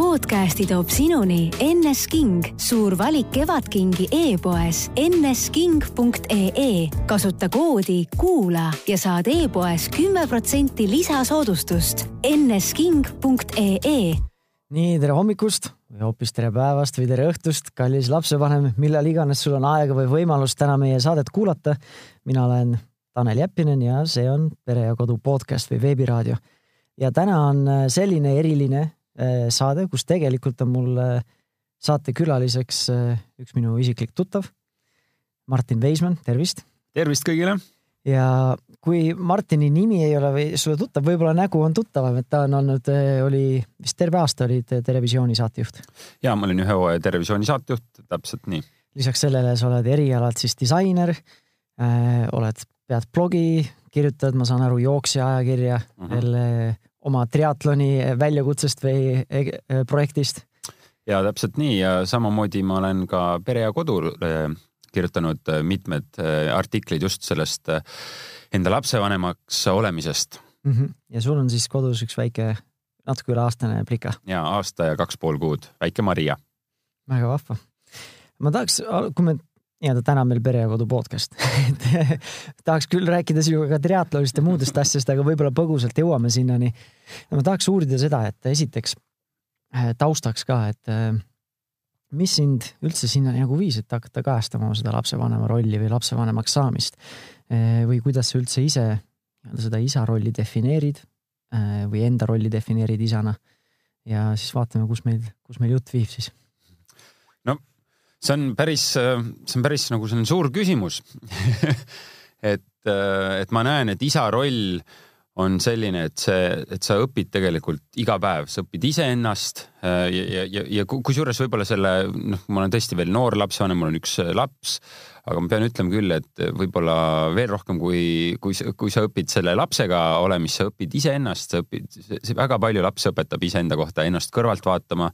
podcasti toob sinuni NS King, suur valik Kevadkingi e-poes nsking.ee. kasuta koodi kuula ja saad e-poes kümme protsenti lisasoodustust. nsking.ee. nii, tere hommikust või hoopis tere päevast või tere õhtust, kallis lapsevanem, millal iganes sul on aega või võimalus täna meie saadet kuulata. mina olen Tanel Jeppinen ja see on Pere ja Kodu podcast või veebiraadio. ja täna on selline eriline saade, kus tegelikult on mul äh, saatekülaliseks äh, üks minu isiklik tuttav, Martin Veismann, tervist. tervist kõigile. ja kui Martini nimi ei ole või sulle tuttav, võib-olla nägu on tuttavam, et ta on olnud, oli vist terve aasta olid Terevisiooni saatejuht. ja ma olin ühe hooaja Terevisiooni saatejuht, täpselt nii. lisaks sellele sa oled erialalt siis disainer äh,, oled, pead blogi, kirjutad, ma saan aru, jooksja ajakirja mm -hmm. veel oma triatloni väljakutsest või e projektist. ja täpselt nii ja samamoodi ma olen ka Pere ja Kodu kirjutanud mitmed artiklid just sellest enda lapsevanemaks olemisest mm. -hmm. ja sul on siis kodus üks väike, natuke üle aastane plika. ja aasta ja kaks pool kuud, väike Maria. väga vahva. ma tahaks, kui me nii-öelda täna meil Pere ja Kodu podcast tahaks küll rääkida sinuga ka triatlonist ja muudest asjadest, aga võib-olla põgusalt jõuame sinnani. ma tahaks uurida seda, et esiteks taustaks ka, et mis sind üldse sinnani nagu viis, et hakata kajastama seda lapsevanema rolli või lapsevanemaks saamist või kuidas sa üldse ise nii-öelda seda isa rolli defineerid või enda rolli defineerid isana. ja siis vaatame, kus meil, kus meil jutt viib siis. See on päris, see on päris nagu selline suur küsimus et, et ma näen, et isa roll on selline, et see, et sa õpid tegelikult iga päev, sa õpid iseennast ja, ja, ja, ja kusjuures võib-olla selle, noh, ma olen tõesti veel noor lapsevanem, mul on üks laps, aga ma pean ütlema küll, et võib-olla veel rohkem, kui, kui, kui sa õpid selle lapsega olemist, sa õpid iseennast, sa õpid, see väga palju laps õpetab iseenda kohta, ennast kõrvalt vaatama.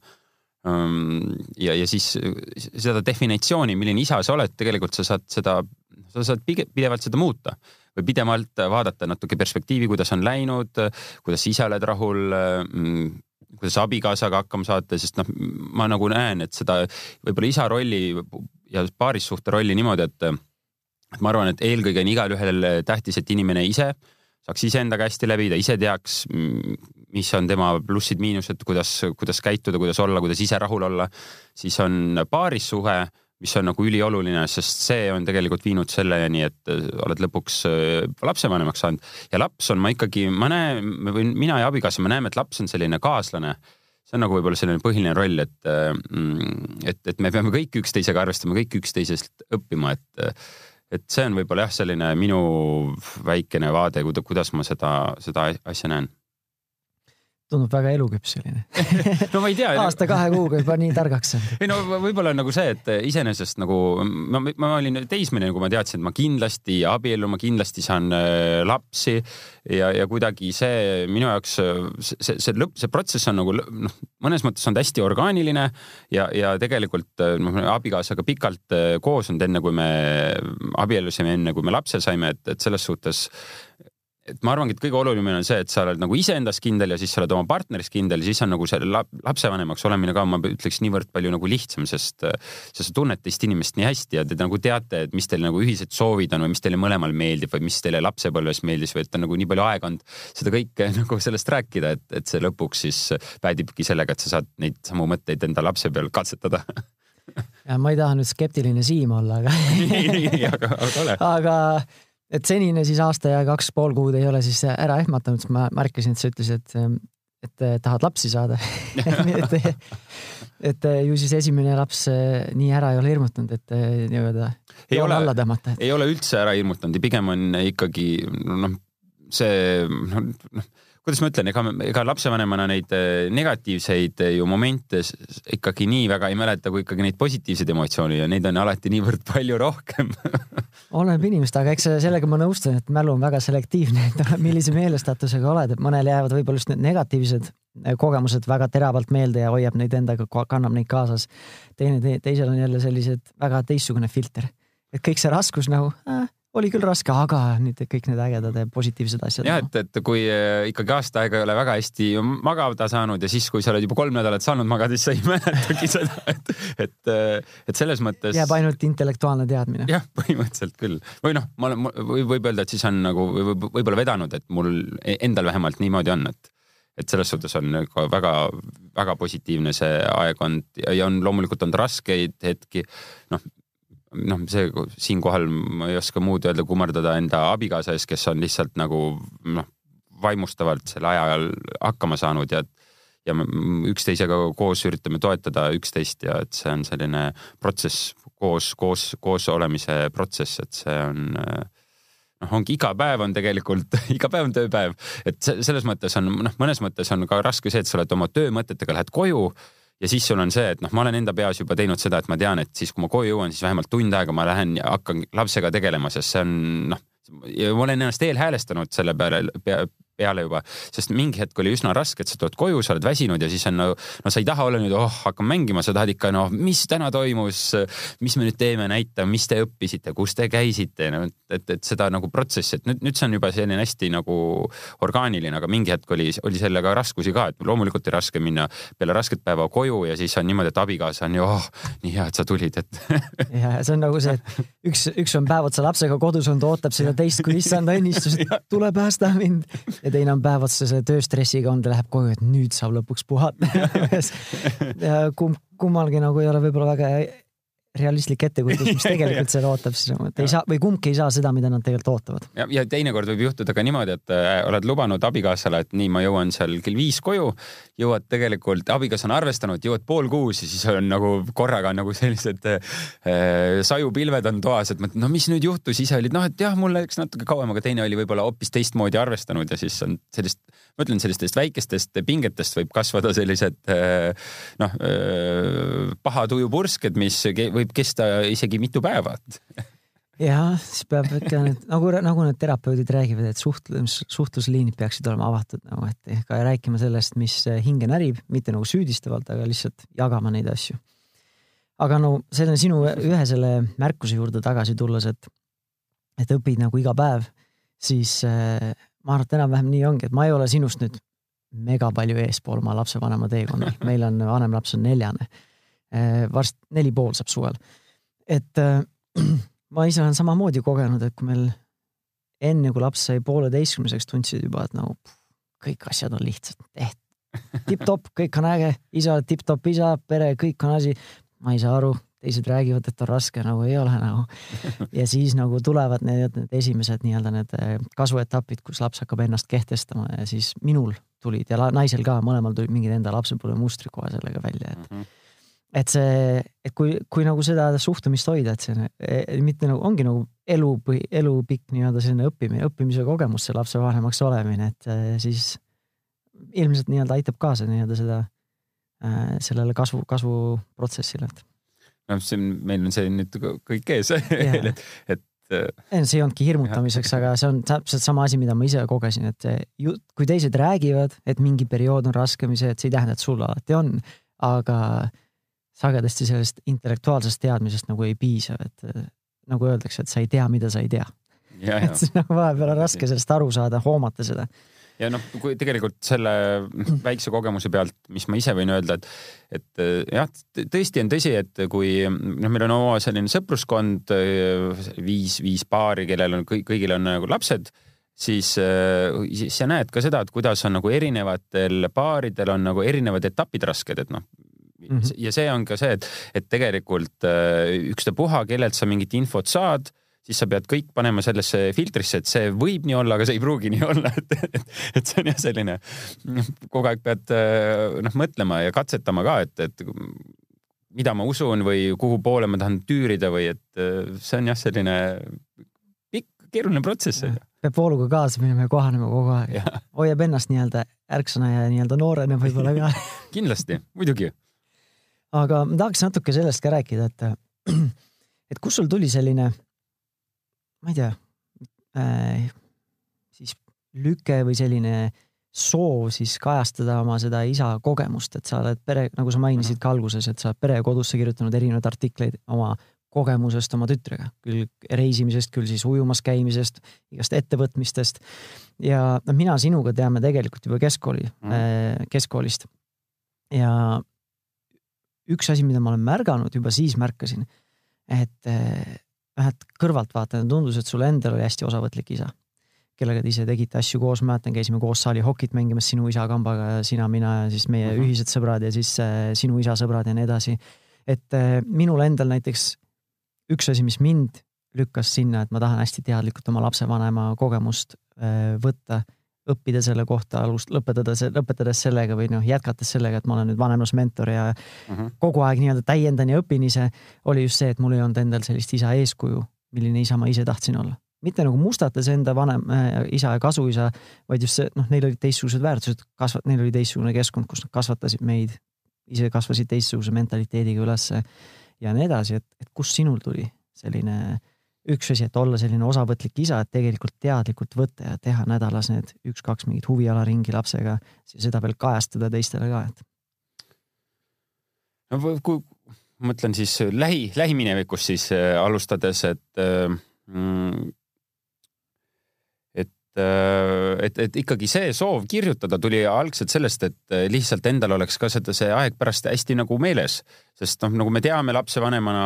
Ja, ja siis seda definitsiooni, milline isa sa oled, tegelikult sa saad seda, sa saad pidevalt seda muuta. Või pidevalt vaadata natuke perspektiivi, kuidas on läinud, kuidas ise oled rahul kuidas abikaasaga hakkama saate, sest noh, ma nagu näen, et seda võib-olla isa rolli ja paarissuhte rolli niimoodi, et, et ma arvan, et eelkõige on igalühel tähtis, et inimene ise saaks iseendaga hästi läbida, ise teaks, mis on tema plussid-miinused, kuidas, kuidas käituda, kuidas olla, kuidas ise rahul olla. siis on paarissuhe mis on nagu ülioluline, sest see on tegelikult viinud selleni, et oled lõpuks lapsevanemaks saanud ja laps on, ma ikkagi, ma näen või mina ja abikaasa, me näeme, et laps on selline kaaslane. see on nagu võib-olla selline põhiline roll, et, et, et me peame kõik üksteisega arvestama, kõik üksteisest õppima, et, et see on võib-olla jah, selline minu väikene vaade, kuidas ma seda, seda asja näen tundub väga eluküps selline no ma ei tea aasta-kahe kuuga juba nii targaks saanud. ei no võib-olla on nagu see, et iseenesest nagu ma, ma olin teismeline, kui ma teadsin, et ma kindlasti abiellun, ma kindlasti saan äh, lapsi ja, ja kuidagi see minu jaoks see, see lõpp, see protsess on nagu noh, mõnes mõttes on ta hästi orgaaniline ja, ja tegelikult noh, abikaasaga pikalt äh, koos olnud, enne kui me abiellusime, enne kui me lapse saime, et, et selles suhtes et ma arvangi, et kõige olulisem on see, et sa oled nagu iseendas kindel ja siis sa oled oma partneris kindel siis on nagu see lapsevanemaks olemine ka, ma ütleks niivõrd palju nagu lihtsam, sest, sest sa tunned teist inimest nii hästi ja te nagu teate, et mis teil nagu ühised soovid on või mis teile mõlemal meeldib või mis teile lapsepõlves meeldis või et on nagu nii palju aega olnud seda kõike nagu sellest rääkida, et, et see lõpuks siis päädibki sellega, et sa saad neid samu mõtteid enda lapse peal katsetada ja ma ei taha nüüd skeptiline Siim olla, aga aga, aga ole. aga et senine siis aasta ja kaks pool kuud ei ole siis ära ehmatanud, sest ma märkasin, et sa ütlesid, et, et tahad lapsi saada et, et ju siis esimene laps nii ära ei ole hirmutanud, et nii-öelda ei ole alla tõmmata. ei ole üldse ära hirmutanud ja pigem on ikkagi noh, see noh, noh kuidas ma ütlen, ega, ega lapsevanemana neid eh, negatiivseid eh, ju momente ikkagi nii väga ei mäleta, kui ikkagi neid positiivseid emotsioone ja neid on alati niivõrd palju rohkem oleneb inimest, aga eks sellega ma nõustun, et mälu on väga selektiivne, et millise meelestatusega oled, et mõnel jäävad võib-olla just need negatiivsed eh, kogemused väga teravalt meelde ja hoiab neid endaga, kannab neid kaasas. teine te,, teisel on jälle sellised väga teistsugune filter, et kõik see raskus nagu äh, oli küll raske, aga nüüd kõik need ägedad ja positiivsed asjad. jah, et, et kui äh, ikkagi aasta aega ei ole väga hästi magada saanud ja siis, kui sa oled juba kolm nädalat saanud magada, siis sa ei mäletagi seda, et, et, äh, et selles mõttes. jääb ainult intellektuaalne teadmine. jah, põhimõtteliselt küll või noh, ma olen, võib öelda, et siis on nagu võib-olla vedanud, et mul endal vähemalt niimoodi on, et et selles suhtes on nagu väga-väga positiivne see aeg olnud ja on loomulikult olnud raskeid hetki. noh, noh, see siinkohal ma ei oska muud öelda, kummardada enda abikaasa ees, kes on lihtsalt nagu noh, vaimustavalt selle aja hakkama saanud ja ja me üksteisega koos üritame toetada üksteist ja et see on selline protsess, koos, koos, koos olemise protsess, et see on noh, ongi iga päev on tegelikult, iga päev on tööpäev, et selles mõttes on noh, mõnes mõttes on ka raske see, et sa oled oma töömõtetega, lähed koju ja siis sul on see, et noh, ma olen enda peas juba teinud seda, et ma tean, et siis, kui ma koju jõuan, siis vähemalt tund aega ma lähen ja hakkan lapsega tegelema, sest see on noh, ma olen ennast eelhäälestanud selle peale pea, peale juba, sest mingi hetk oli üsna raske, et sa tuled koju, sa oled väsinud ja siis on no, no sa ei taha olla nüüd, oh, hakkan mängima, sa tahad ikka, noh, mis täna toimus, mis me nüüd teeme, näita, mis te õppisite, kus te käisite, no et, et seda nagu protsessi, et nüüd, nüüd see on juba selline hästi nagu orgaaniline, aga mingi hetk oli, oli sellega raskusi ka, et loomulikult oli raske minna peale rasket päeva koju ja siis on niimoodi, et abikaasa on ju, oh, nii hea, et sa tulid, et ja see on nagu see, et üks, üks on päev otsa lapsega kodus olnud, ootab seda teist kui issand õnnistus, et tule päästa mind ja teine on päev otsa selle tööstressiga olnud ja läheb koju, et nüüd saab lõpuks puhata. Kumb, kummalgi nagu ei ole võib-olla väga realistlik ettekujutus, mis tegelikult seal ootab, siis nagu, et ei saa või kumbki ei saa seda, mida nad tegelikult ootavad. ja, ja teinekord võib juhtuda ka niimoodi, et äh, oled lubanud abikaasale, et nii, ma jõuan seal kell viis koju, jõuad tegelikult, abikaasa on arvestanud, jõuad pool kuus ja siis on nagu korraga on nagu sellised äh, sajupilved on toas, et mõtled, no mis nüüd juhtus, ise olid noh, et jah, mul läks natuke kauem, aga teine oli võib-olla hoopis teistmoodi arvestanud ja siis on sellist, ma ütlen, sellistest väikestest pingetest võib kasvada sellised äh, noh äh, paha tuju pursked, mis võib kesta isegi mitu päeva jah, siis peab ikka need nagu, nagu need terapeudid räägivad, et suhtlus, suhtlusliinid peaksid olema avatud nagu, et ka rääkima sellest, mis hinge närib, mitte nagu süüdistavalt, aga lihtsalt jagama neid asju. aga no selle sinu ühe selle märkuse juurde tagasi tulles, et, et õpid nagu iga päev, siis äh, ma arvan, et enam-vähem nii ongi, et ma ei ole sinust nüüd mega palju eespool oma lapsevanema teekonnal, meil on vanem laps on neljane Äh, varsti neli pool saab suvel. et äh, ma ise olen samamoodi kogenud, et kui meil enne, kui laps sai pooleteistkümneseks, tundsid juba, et nagu kõik asjad on lihtsalt tehtud. tipp-topp, kõik on äge, isa tipp-topp isa, pere, kõik on asi. ma ei saa aru, teised räägivad, et on raske, nagu ei ole nagu. ja siis nagu tulevad need, need esimesed nii-öelda need äh, kasvuetapid, kus laps hakkab ennast kehtestama ja siis minul tulid ja naisel ka, mõlemal tulid mingid enda lapsepõlve mustrid kohe sellega välja, et mm. -hmm et see, et kui, kui nagu seda suhtumist hoida, et see e, mitte nagu ongi nagu elu või elupikk nii-öelda selline õppimine, õppimise kogemus, see lapsevanemaks olemine, et e, siis ilmselt nii-öelda aitab kaasa nii-öelda seda, sellele kasvu, kasvuprotsessile, et. Noh, on, meil on see nüüd kõik ees. Et, et see ei olnudki hirmutamiseks, aga see on täpselt sama asi, mida ma ise kogesin, et jutt, kui teised räägivad, et mingi periood on raskem ja see, et see ei tähenda, et sul alati on, aga sagedasti sellest intellektuaalsest teadmisest nagu ei piisa, et äh, nagu öeldakse, et sa ei tea, mida sa ei tea. et nagu vahepeal on raske sellest aru saada, hoomata seda. Ja noh, kui tegelikult selle väikse kogemuse pealt, mis ma ise võin öelda, et, et äh, jah, tõesti on tõsi, et kui noh, meil on oma selline sõpruskond, äh, viis, viis paari, kellel on kõigil on nagu lapsed siis, siis sa näed ka seda, et kuidas on nagu erinevatel paaridel on nagu erinevad etapid rasked, et noh, mm. -hmm. ja see on ka see, et, et tegelikult ükstapuha, kellelt sa mingit infot saad, siis sa pead kõik panema sellesse filtrisse, et see võib nii olla, aga see ei pruugi nii olla, et, et, et see on jah selline, noh, kogu aeg pead äh, noh mõtlema ja katsetama ka, et, et mida ma usun või kuhu poole ma tahan tüürida või et äh, see on jah, selline pikk, keeruline protsess. peab vooluga kaasa minema ja kohanema kogu aeg. hoiab ennast nii-öelda ärksõna ja nii-öelda noorena võib-olla ka kindlasti, muidugi aga ma tahaks natuke sellest ka rääkida, et, et kust sul tuli selline, ma ei tea äh,, siis lüke või selline soov siis kajastada oma seda isa kogemust, et sa oled pere, nagu sa mainisid ka alguses, et sa oled Pere ja Kodusse kirjutanud erinevaid artikleid oma kogemusest oma tütrega, küll reisimisest, küll siis ujumas käimisest, igast ettevõtmistest. ja noh, mina sinuga teame tegelikult juba keskkooli mm., keskkoolist. ja üks asi, mida ma olen märganud, juba siis märkasin, et vähemalt kõrvaltvaatajana tundus, et sul endal oli hästi osavõtlik isa, kellega te ise tegite asju koos, ma mäletan, käisime koos saali hokit mängimas sinu isa kambaga, sina, mina ja siis meie uh mhm. -huh. ühised sõbrad ja siis äh, sinu isa sõbrad ja nii edasi. et äh, minul endal näiteks üks asi, mis mind lükkas sinna, et ma tahan hästi teadlikult oma lapsevanema kogemust äh, võtta õppida selle kohta, alust-, lõpetada lõpetades sellega või noh, jätkates sellega, et ma olen nüüd vanemlusmentor ja mhm. -huh. kogu aeg nii-öelda täiendan ja õpin ise, oli just see, et mul ei olnud endal sellist isa eeskuju, milline isa ma ise tahtsin olla. mitte nagu mustates enda vanem äh, isa ja kasuisa, vaid just see, noh, neil olid teistsugused väärtused, kasvat-, neil oli teistsugune keskkond, kus nad kasvatasid meid, ise kasvasid teistsuguse mentaliteediga ülesse ja nii edasi, et, et kust sinul tuli selline äh, üks asi, et olla selline osavõtlik isa, et tegelikult teadlikult võtta ja teha nädalas need üks-kaks mingit huvialaringi lapsega ja seda veel kajastada teistele ka, et. no kui mõtlen siis lähi, lähiminevikust siis äh, alustades, et äh, mm, Äh, et, et ikkagi see soov kirjutada tuli algselt sellest, et äh, lihtsalt endal oleks ka seda, see aeg pärast hästi nagu meeles. Sest noh, nagu me teame lapsevanemana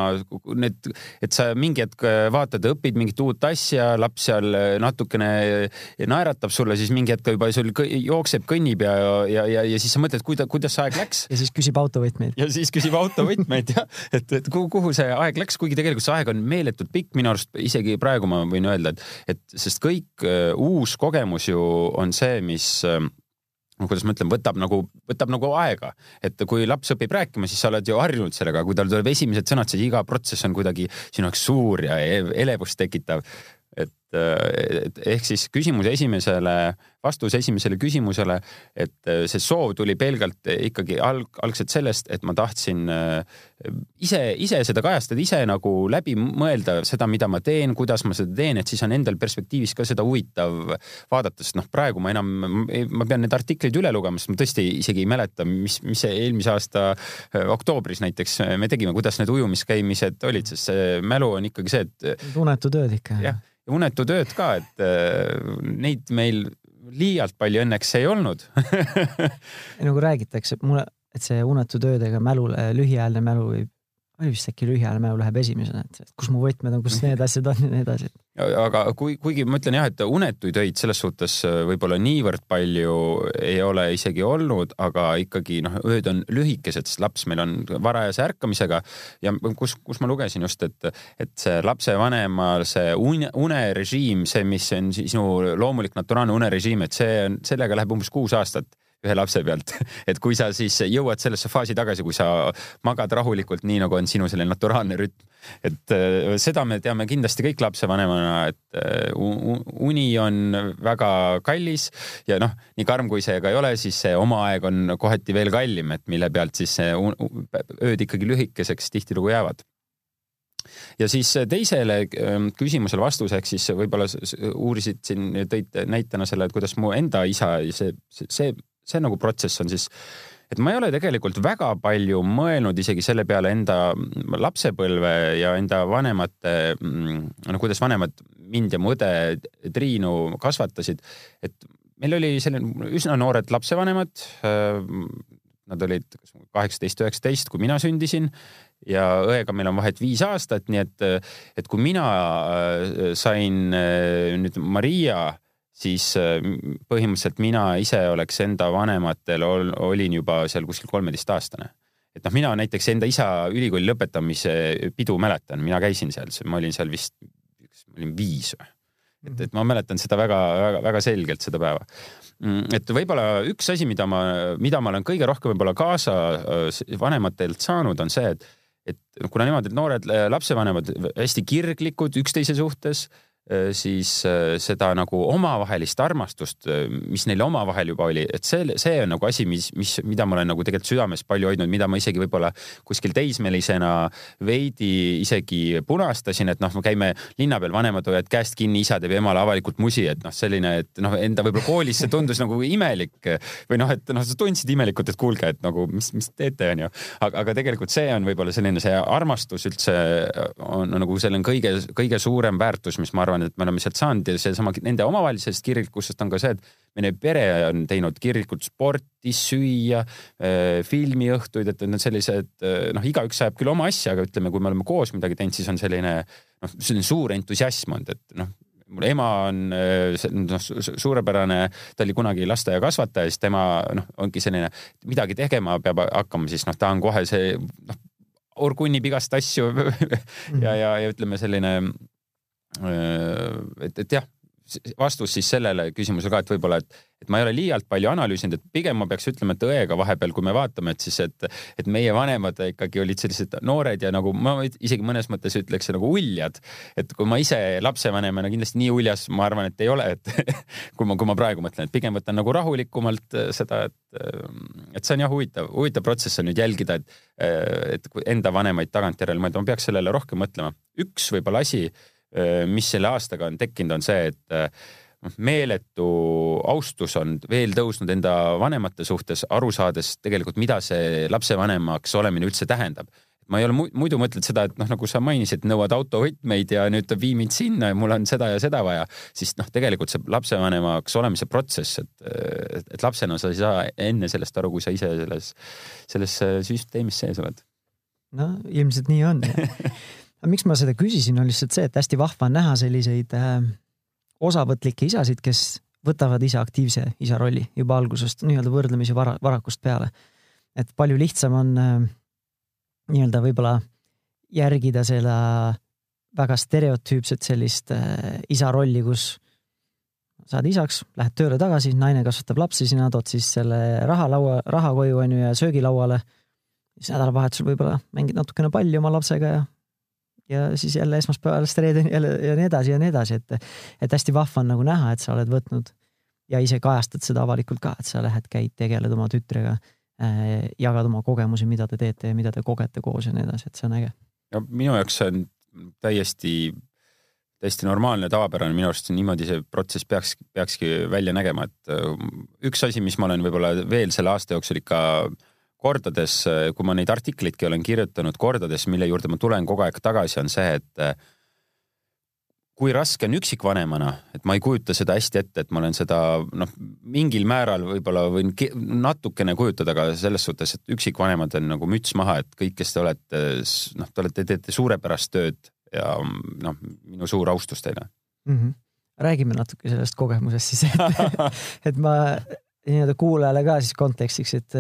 need, et sa mingi hetk äh, vaatad, õpid mingit uut asja, laps seal natukene naeratab sulle, siis mingi hetk juba sul jookseb, kõnnib ja, ja, ja, ja siis sa mõtled, kuida-, kuidas see aeg läks. ja siis küsib autovõtmeid. ja siis küsib autovõtmeid jah, et, et kuhu, kuhu see aeg läks, kuigi tegelikult see aeg on meeletult pikk, minu arust isegi praegu ma võin öelda, et, et sest kõik uus kogemus ju on see, mis no kuidas ma ütlen, võtab nagu, võtab nagu aega, et kui laps õpib rääkima, siis sa oled ju harjunud sellega, kui tal tuleb esimesed sõnad, siis iga protsess on kuidagi sinu jaoks suur ja elevust tekitav. et, et ehk siis küsimuse esimesele vastus esimesele küsimusele, et äh, see soov tuli pelgalt ikkagi alg, algselt sellest, et ma tahtsin äh, ise, ise seda kajastada, ise nagu läbi mõelda seda, mida ma teen, kuidas ma seda teen, et siis on endal perspektiivis ka seda huvitav vaadata, sest noh, praegu ma enam, ma pean need artiklid üle lugema, sest ma tõesti isegi ei mäleta, mis, mis eelmise aasta äh, oktoobris näiteks me tegime, kuidas need ujumiskäimised olid, sest see mälu on ikkagi see, et. unetu tööd ikka. jah, ja unetu tööd ka, et neid meil liialt palju õnneks ei olnud. Nagu räägitakse, mulle, et see unetu töödega mälule, lühiajaline mälu võib oli vist äkki lühiajaline mälu läheb esimesena, et kus mu võtmed on, kus need asjad on ja nii edasi. aga kui, kuigi ma ütlen jah, et unetuid öid selles suhtes äh, võib-olla niivõrd palju ei ole isegi olnud, aga ikkagi noh, ööd on lühikesed, sest laps meil on varajase ärkamisega ja kus, kus ma lugesin just, et, et see lapsevanemal see une, unerežiim, see, mis on sinu loomulik naturaalne unerežiim, et see on, sellega läheb umbes kuus aastat ühe lapse pealt. et kui sa siis jõuad sellesse faasi tagasi, kui sa magad rahulikult, nii nagu on sinu selline naturaalne rütm. et äh, seda me teame kindlasti kõik lapsevanemana, et äh, uni on väga kallis ja noh, nii karm kui see ka ei ole, siis see oma aeg on kohati veel kallim, et mille pealt siis ööd ikkagi lühikeseks tihtilugu jäävad ja siis teisele ähm, küsimusele vastuseks siis võib-olla uurisid siin, tõid näitena selle, et kuidas mu enda isa, see, see, see nagu protsess on siis, et ma ei ole tegelikult väga palju mõelnud isegi selle peale enda lapsepõlve ja enda vanemate, no kuidas vanemad mind ja mu õde Triinu kasvatasid. et meil oli selline üsna noored lapsevanemad. Nad olid kaheksateist, üheksateist, kui mina sündisin ja õega meil on vahet viis aastat, nii et, et kui mina sain nüüd Maria siis äh, põhimõtteliselt mina ise oleks enda vanematel ol, olin juba seal kuskil kolmeteistaastane. et noh, mina näiteks enda isa ülikooli lõpetamise pidu mäletan, mina käisin seal, ma olin seal vist, ma olin viis või. et, et ma mäletan seda väga-väga-väga selgelt seda päeva. Mm, et võib-olla üks asi, mida ma, mida ma olen kõige rohkem võib-olla kaasa äh, vanematelt saanud, on see, et et kuna nemad, need noored lapsevanemad hästi kirglikud üksteise suhtes Äh, siis äh, seda nagu omavahelist armastust, äh, mis neil omavahel juba oli, et see, see on nagu asi, mis, mis, mida ma olen nagu tegelikult südames palju hoidnud, mida ma isegi võib-olla kuskil teismelisena veidi isegi punastasin, et noh, me käime linna peal, vanemad hoiavad käest kinni, isa teeb emale avalikult musi, et noh, selline, et noh, enda võib-olla koolis see tundus nagu imelik või noh, et noh, sa tundsid imelikult, et kuulge, et nagu mis, mis teete, onju. aga, aga tegelikult see on võib-olla selline, see armastus üldse on nagu selline kõige, kõige suurem väärtus, mis ma arvan, et me oleme sealt saanud ja seesama nende omavahelisest kirglikkusest on ka see, et meie pere on teinud kirglikult sporti, süüa, äh, filmiõhtuid, et need sellised äh, noh, igaüks ajab küll oma asja, aga ütleme, kui me oleme koos midagi teinud, siis on selline noh, selline suur entusiasm olnud, et noh mul ema on äh, noh, suurepärane, ta oli kunagi lasteaiakasvataja, siis tema noh, ongi selline, midagi tegema peab hakkama, siis noh, ta on kohe see noh, orgunnib igast asju ja, ja, ja ütleme selline et, et jah, vastus siis sellele küsimusele ka, et võib-olla, et, et ma ei ole liialt palju analüüsinud, et pigem ma peaks ütlema, et õega vahepeal, kui me vaatame, et siis, et, et meie vanemad ikkagi olid sellised noored ja nagu ma isegi mõnes mõttes ütleks nagu uljad. et kui ma ise lapsevanemana kindlasti nii uljas, ma arvan, et ei ole, et kui ma, kui ma praegu mõtlen, et pigem võtan nagu rahulikumalt seda, et, et see on jah huvitav, huvitav protsess on nüüd jälgida, et, et enda vanemaid tagantjärele mõelda, ma peaks sellele rohkem mõtlema. üks võib-olla asi mis selle aastaga on tekkinud, on see, et noh, meeletu austus on veel tõusnud enda vanemate suhtes, aru saades tegelikult, mida see lapsevanemaks olemine üldse tähendab ma ei ole muidu mõtled seda, et noh, nagu sa mainisid, nõuad autovõtmeid ja nüüd vii mind sinna ja mul on seda ja seda vaja, siis noh, tegelikult see lapsevanemaks olemise protsess, et, et lapsena sa ei saa enne sellest aru, kui sa ise selles, selles süsteemis sees oled. no ilmselt nii on aga miks ma seda küsisin, on lihtsalt see, et hästi vahva on näha selliseid äh, osavõtlikke isasid, kes võtavad ise aktiivse isa rolli juba algusest nii-öelda võrdlemisi vara, varakult peale. et palju lihtsam on äh, nii-öelda võib-olla järgida seda väga stereotüüpset sellist äh, isa rolli, kus saad isaks, lähed tööle tagasi, naine kasvatab lapsi, sina tood siis selle raha laua, raha koju onju ja söögilauale. siis nädalavahetusel võib-olla mängid natukene palli oma lapsega ja ja siis jälle esmaspäevast reedeni jälle ja nii edasi ja nii edasi, et, et hästi vahva on nagu näha, et sa oled võtnud ja ise kajastad seda avalikult ka, et sa lähed, käid, tegeled oma tütrega äh,, jagad oma kogemusi, mida te teete ja mida te kogete koos ja nii edasi, et see on äge. no minu jaoks see on täiesti, täiesti normaalne, tavapärane, minu arust niimoodi see protsess peaks, peakski välja nägema, et äh, üks asi, mis ma olen võib-olla veel selle aasta jooksul ikka äh, kordades, kui ma neid artikleidki olen kirjutanud, kordades, mille juurde ma tulen kogu aeg tagasi, on see, et eh, kui raske on üksikvanemana, et ma ei kujuta seda hästi ette, et ma olen seda noh, mingil määral võib-olla võin natukene kujutada, aga selles suhtes, et üksikvanemad on nagu müts maha, et kõik, kes te olete, noh, te olete, teete suurepärast tööd ja noh, minu suur austus teile mm. -hmm. räägime natuke sellest kogemusest siis, et, et ma nii-öelda kuulajale ka siis kontekstiks, et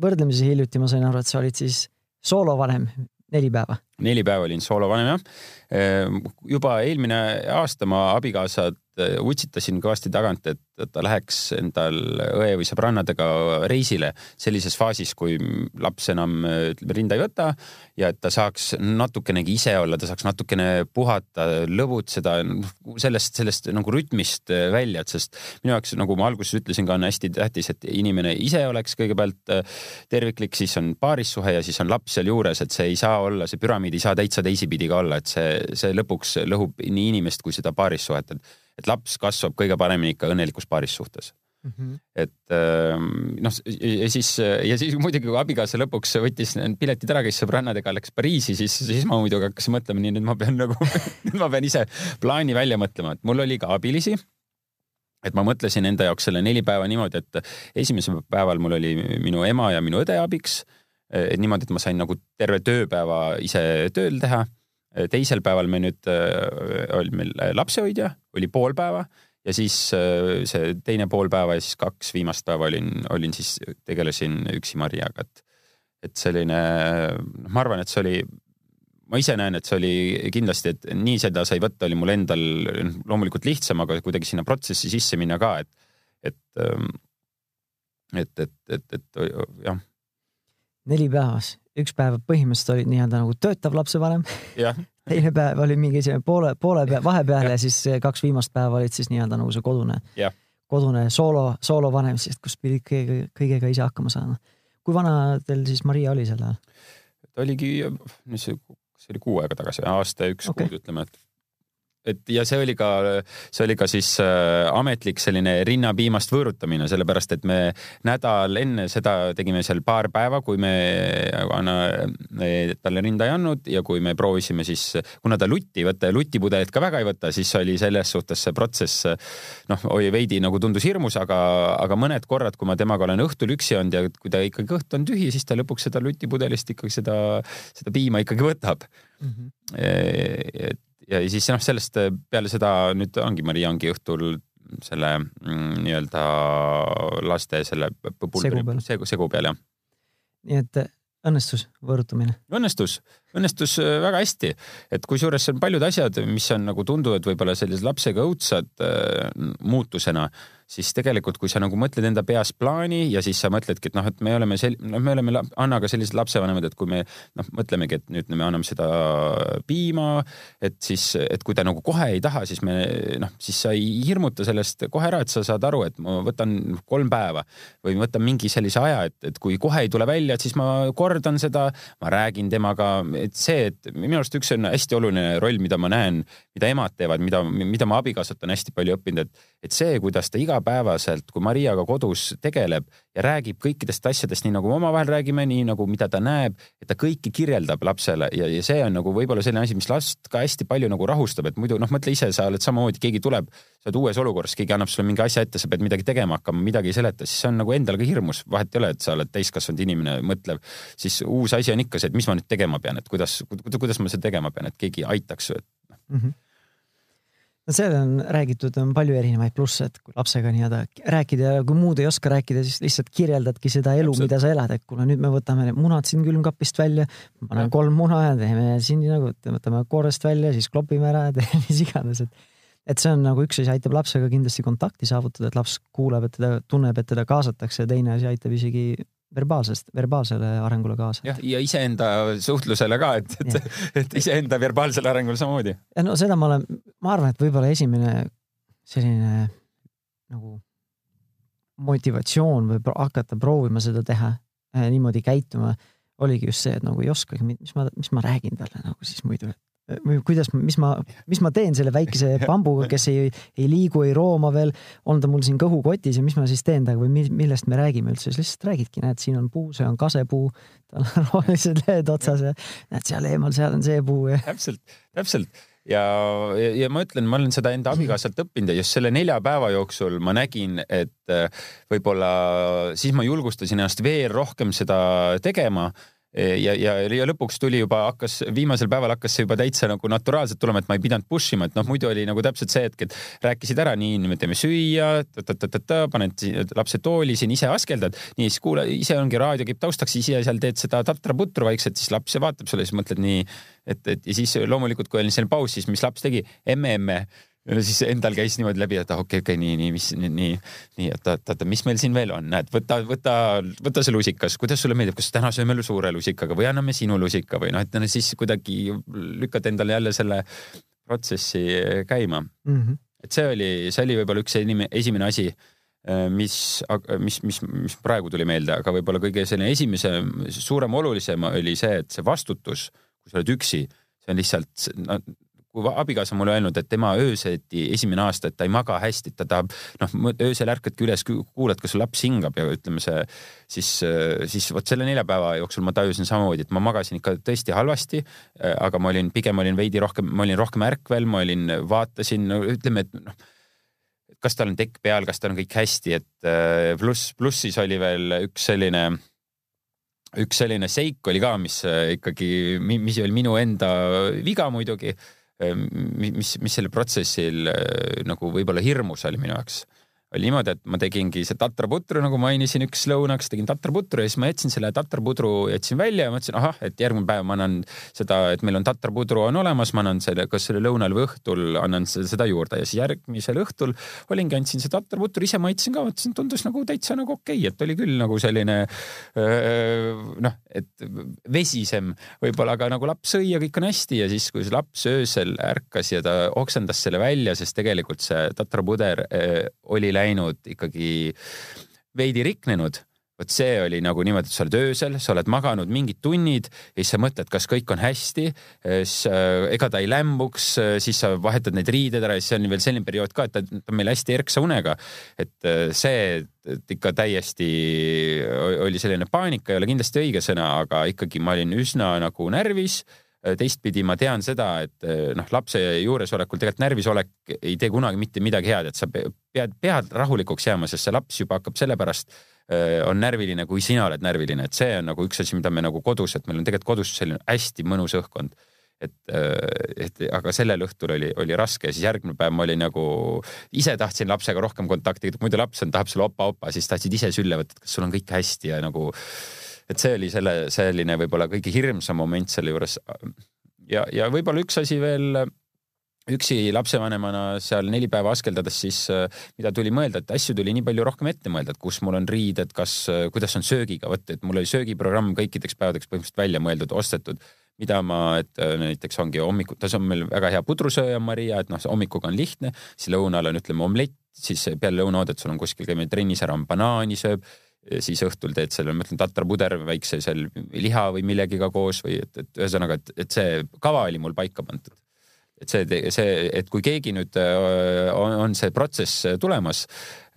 võrdlemisi hiljuti ma sain aru, et sa olid siis soolovanem neli päeva. Neli päeva olin soolovanem jah. Ehm, juba eelmine aasta ma abikaasat äh, utsitasin kõvasti tagant, et ta läheks endal õe või sõbrannadega reisile sellises faasis, kui laps enam ütleme rinda ei võta ja et ta saaks natukenegi ise olla, ta saaks natukene puhata, lõbutseda sellest, sellest nagu rütmist välja, et sest minu jaoks, nagu ma alguses ütlesin ka, on hästi tähtis, et inimene ise oleks kõigepealt terviklik, siis on paarissuhe ja siis on laps sealjuures, et see ei saa olla, see püramiid ei saa täitsa teisipidi ka olla, et see, see lõpuks lõhub nii inimest kui seda paarissuhet, et et laps kasvab kõige paremini ikka õnnelikus paarissuhtes mm. -hmm. et ähm, noh, ja siis, ja siis muidugi, kui abikaasa lõpuks võttis piletid ära, käis sõbrannadega, läks Pariisi, siis, siis ma muidugi hakkasin mõtlema, nii nüüd ma pean nagu nüüd ma pean ise plaani välja mõtlema, et mul oli ka abilisi et ma mõtlesin enda jaoks selle neli päeva niimoodi, et esimesel päeval mul oli minu ema ja minu õde abiks. Et niimoodi, et ma sain nagu terve tööpäeva ise tööl teha teisel päeval me nüüd, äh, oli meil lapsehoidja, oli pool päeva ja siis äh, see teine pool päeva ja siis kaks viimast päeva olin, olin siis, tegelesin üksi Mariaga, et, et selline, noh, ma arvan, et see oli, ma ise näen, et see oli kindlasti, et nii seda sai võtta, oli mul endal loomulikult lihtsam, aga kuidagi sinna protsessi sisse minna ka, et, et, ähm, et, et, et, et jah. Neli päevas üks päev põhimõtteliselt olid nii-öelda nagu töötav lapsevanem. teine päev oli mingi selline poole, poole pea, vahepeal ja siis kaks viimast päeva olid siis nii-öelda nagu see kodune, kodune soolo, soolovanem siis, kus pidid kõige, kõigega ise hakkama saama. kui vana teil siis Maria oli sel ajal? ta oligi, mis see, see oli kuu aega tagasi, aasta ja üks okay. kuud ütleme, et et ja see oli ka, see oli ka siis äh, ametlik selline rinnapiimast võõrutamine, sellepärast et me nädal enne seda tegime seal paar päeva, kui me talle rinda ei andnud ja kui me proovisime siis, kuna ta lutti ei võta ja lutipudelit ka väga ei võta, siis oli selles suhtes see protsess noh, oli veidi nagu tundus hirmus, aga, aga mõned korrad, kui ma temaga olen õhtul üksi olnud ja kui ta ikkagi kõht on tühi, siis ta lõpuks seda lutipudelist ikkagi seda, seda piima ikkagi võtab mm. -hmm. et ja siis noh, sellest äh, peale seda nüüd ongi, Maria ongi õhtul selle mm, nii-öelda laste selle segu peal, segu, segu peal jah. nii et äh, õnnestus võõrutamine? õnnestus, õnnestus äh, väga hästi, et kusjuures on paljud asjad, mis on nagu tunduvad võib-olla sellise lapsega õudsad äh, muutusena siis tegelikult, kui sa nagu mõtled enda peas plaani ja siis sa mõtledki, et noh, et me oleme sel-, noh, me oleme Annaga sellised lapsevanemad, et kui me noh, mõtlemegi, et nüüd me anname seda piima, et siis, et kui ta nagu kohe ei taha, siis me noh, siis sa ei hirmuta sellest kohe ära, et sa saad aru, et ma võtan kolm päeva või võtan mingi sellise aja, et, et kui kohe ei tule välja, et siis ma kordan seda, ma räägin temaga, et see, et minu arust üks on hästi oluline roll, mida ma näen, mida emad teevad, mida, mida ma abikaasalt on hästi palju õppinud, et, et see, kuidas ta iga igapäevaselt, kui Mariaga kodus tegeleb ja räägib kõikidest asjadest, nii nagu me omavahel räägime, nii nagu mida ta näeb, et ta kõiki kirjeldab lapsele ja, ja see on nagu võib-olla selline asi, mis last ka hästi palju nagu rahustab, et muidu noh, mõtle ise, sa oled samamoodi, keegi tuleb, sa oled uues olukorras, keegi annab sulle mingi asja ette, sa pead midagi tegema hakkama, midagi ei seleta, siis see on nagu endal ka hirmus, vahet ei ole, et sa oled täiskasvanud inimene, mõtlev, siis uus asi on ikka see, et mis ma nüüd tegema pean, et kuidas, kuidas ma seda tegema pean, et keegi aitaks, et noh. Mm -hmm no seal on räägitud, on palju erinevaid plusse, et kui lapsega nii-öelda rääkida ja kui muud ei oska rääkida, siis lihtsalt kirjeldadki seda elu, mida sa elad, et kuule, nüüd me võtame need munad siin külmkapist välja, paneme kolm muna ja teeme siin nagu, võtame koorest välja, siis klopime ära ja teeme mis iganes, et et see on nagu üks asi, aitab lapsega kindlasti kontakti saavutada, et laps kuuleb, et teda tunneb, et teda kaasatakse ja teine asi aitab isegi verbaalsest, verbaalsele arengule kaasa. jah, ja iseenda suhtlusele ka, et, et, et iseenda verbaalsele arengule samamoodi. ja no seda ma olen, ma arvan, et võib-olla esimene selline nagu motivatsioon või hakata proovima seda teha, eh, niimoodi käituma, oligi just see, et nagu ei oskagi, mis ma, mis ma räägin talle nagu siis muidu, et või kuidas, mis ma, mis ma teen selle väikese bambuga, kes ei, ei liigu, ei rooma veel, on ta mul siin kõhukotis ja mis ma siis teen temaga või millest me räägime üldse, siis lihtsalt räägidki, näed, siin on puu, see on kasepuu, tal on rohelised lehed otsas ja näed seal eemal, seal on see puu ja. täpselt, täpselt ja, ja, ja ma ütlen, ma olen seda enda abikaasalt õppinud ja just selle nelja päeva jooksul ma nägin, et äh, võib-olla siis ma julgustasin ennast veel rohkem seda tegema ja, ja, ja lõpuks tuli juba, hakkas, viimasel päeval hakkas see juba täitsa nagu naturaalselt tulema, et ma ei pidanud push ima, et noh, muidu oli nagu täpselt see hetk, et rääkisid ära, nii, me teeme süüa, paned lapse tooli siin, ise askeldad, nii siis kuula, ise ongi raadio käib taustaks, ise seal teed seda tatra-putru vaikselt, siis laps vaatab sulle, siis mõtled nii, et, et ja siis loomulikult, kui oli selline paus, siis mis laps tegi, emme-emme ja siis endal käis niimoodi läbi, et ah okei okay,, okei okay,, nii, nii, mis nii, nii, oota, oota, mis meil siin veel on, näed, võta, võta, võta see lusikas, kuidas sulle meeldib, kas täna sööme suure lusikaga või anname sinu lusika või noh, et siis kuidagi lükkad endale jälle selle protsessi käima mm. -hmm. et see oli, see oli võib-olla üks esimene asi, äh, mis, mis, mis, mis praegu tuli meelde, aga võib-olla kõige selline esimese suurem olulisem oli see, et see vastutus, kui sa oled üksi, see on lihtsalt no, kui abikaasa mulle öelnud, et tema ööseti esimene aasta, et ta ei maga hästi, ta tahab, noh, öösel ärkadki üles, kuulad, kas laps hingab ja ütleme see, siis, siis vot selle nelja päeva jooksul ma tajusin samamoodi, et ma magasin ikka tõesti halvasti. aga ma olin, pigem olin veidi rohkem, ma olin rohkem ärkvel, ma olin, vaatasin no,, ütleme, et noh kas tal on tekk peal, kas tal on kõik hästi, et pluss, pluss siis oli veel üks selline üks selline seik oli ka, mis ikkagi, mis oli minu enda viga muidugi Ehm, mis, mis sellel protsessil äh, nagu võib-olla hirmus oli minu jaoks, oli niimoodi, et ma tegingi see tatraputru, nagu mainisin, üks lõunaks tegin tatraputru ja siis ma jätsin selle tatrapudru, jätsin välja ja mõtlesin, ahah, et järgmine päev ma annan seda, et meil on tatrapudru on olemas, ma annan selle, kas selle lõunal või õhtul annan seda juurde. Ja siis järgmisel õhtul olingi, andsin seda tatraputru, ise maitsesin ka, mõtlesin, tundus nagu täitsa nagu okei okay,, et oli küll nagu selline noh, et vesisem võib-olla, aga nagu laps sõi ja kõik on hästi ja siis, kui see laps öösel ärkas ja ta oksendas selle välja, sest tegelikult see tatrapuder oli läinud ikkagi veidi riknenud vot see oli nagu niimoodi, et sa oled öösel, sa oled maganud mingid tunnid ja siis sa mõtled, kas kõik on hästi, siis äh, ega ta ei lämbuks, siis sa vahetad need riided ära ja siis on veel selline periood ka, et ta on meil hästi erksa unega. et äh, see et ikka täiesti oli selline paanika, ei ole kindlasti õige sõna, aga ikkagi ma olin üsna nagu närvis Äh, teistpidi ma tean seda, et äh, noh, lapse juuresolekul tegelikult närvisolek ei tee kunagi mitte midagi head, et sa pead, pead rahulikuks jääma, sest see laps juba hakkab sellepärast äh, on närviline, kui sina oled närviline, et see on nagu üks asi, mida me nagu kodus, et meil on tegelikult kodus selline hästi mõnus õhkkond. et, et aga sellel õhtul oli, oli raske siis järgmine päev ma olin nagu, ise tahtsin lapsega rohkem kontakti, muidu laps on, tahab sulle opa-opa, siis tahtsid ise sülle võtta, et kas sul on kõik hästi ja nagu et see oli selle, selline võib-olla kõige hirmsam moment selle juures. ja, ja võib-olla üks asi veel üksi lapsevanemana seal neli päeva askeldades, siis mida tuli mõelda, et asju tuli nii palju rohkem ette mõelda, et kus mul on riided, kas, kuidas on söögiga, vot, et mul oli söögiprogramm kõikideks päevadeks põhimõtteliselt välja mõeldud, ostetud, mida ma, et näiteks ongi hommiku, ta on meil väga hea pudrusööja, Maria, et noh, hommikuga on lihtne, siis lõunal on, ütleme, omlett, siis peale lõunaoodet sul on kuskil käime trennis ära, on banaani sööb siis õhtul teed selle, ma ütlen tatrapuder väikse seal liha või millegiga koos või et, et ühesõnaga, et, et see kava oli mul paika pandud. et see, see, et kui keegi nüüd äh, on, on see protsess tulemas,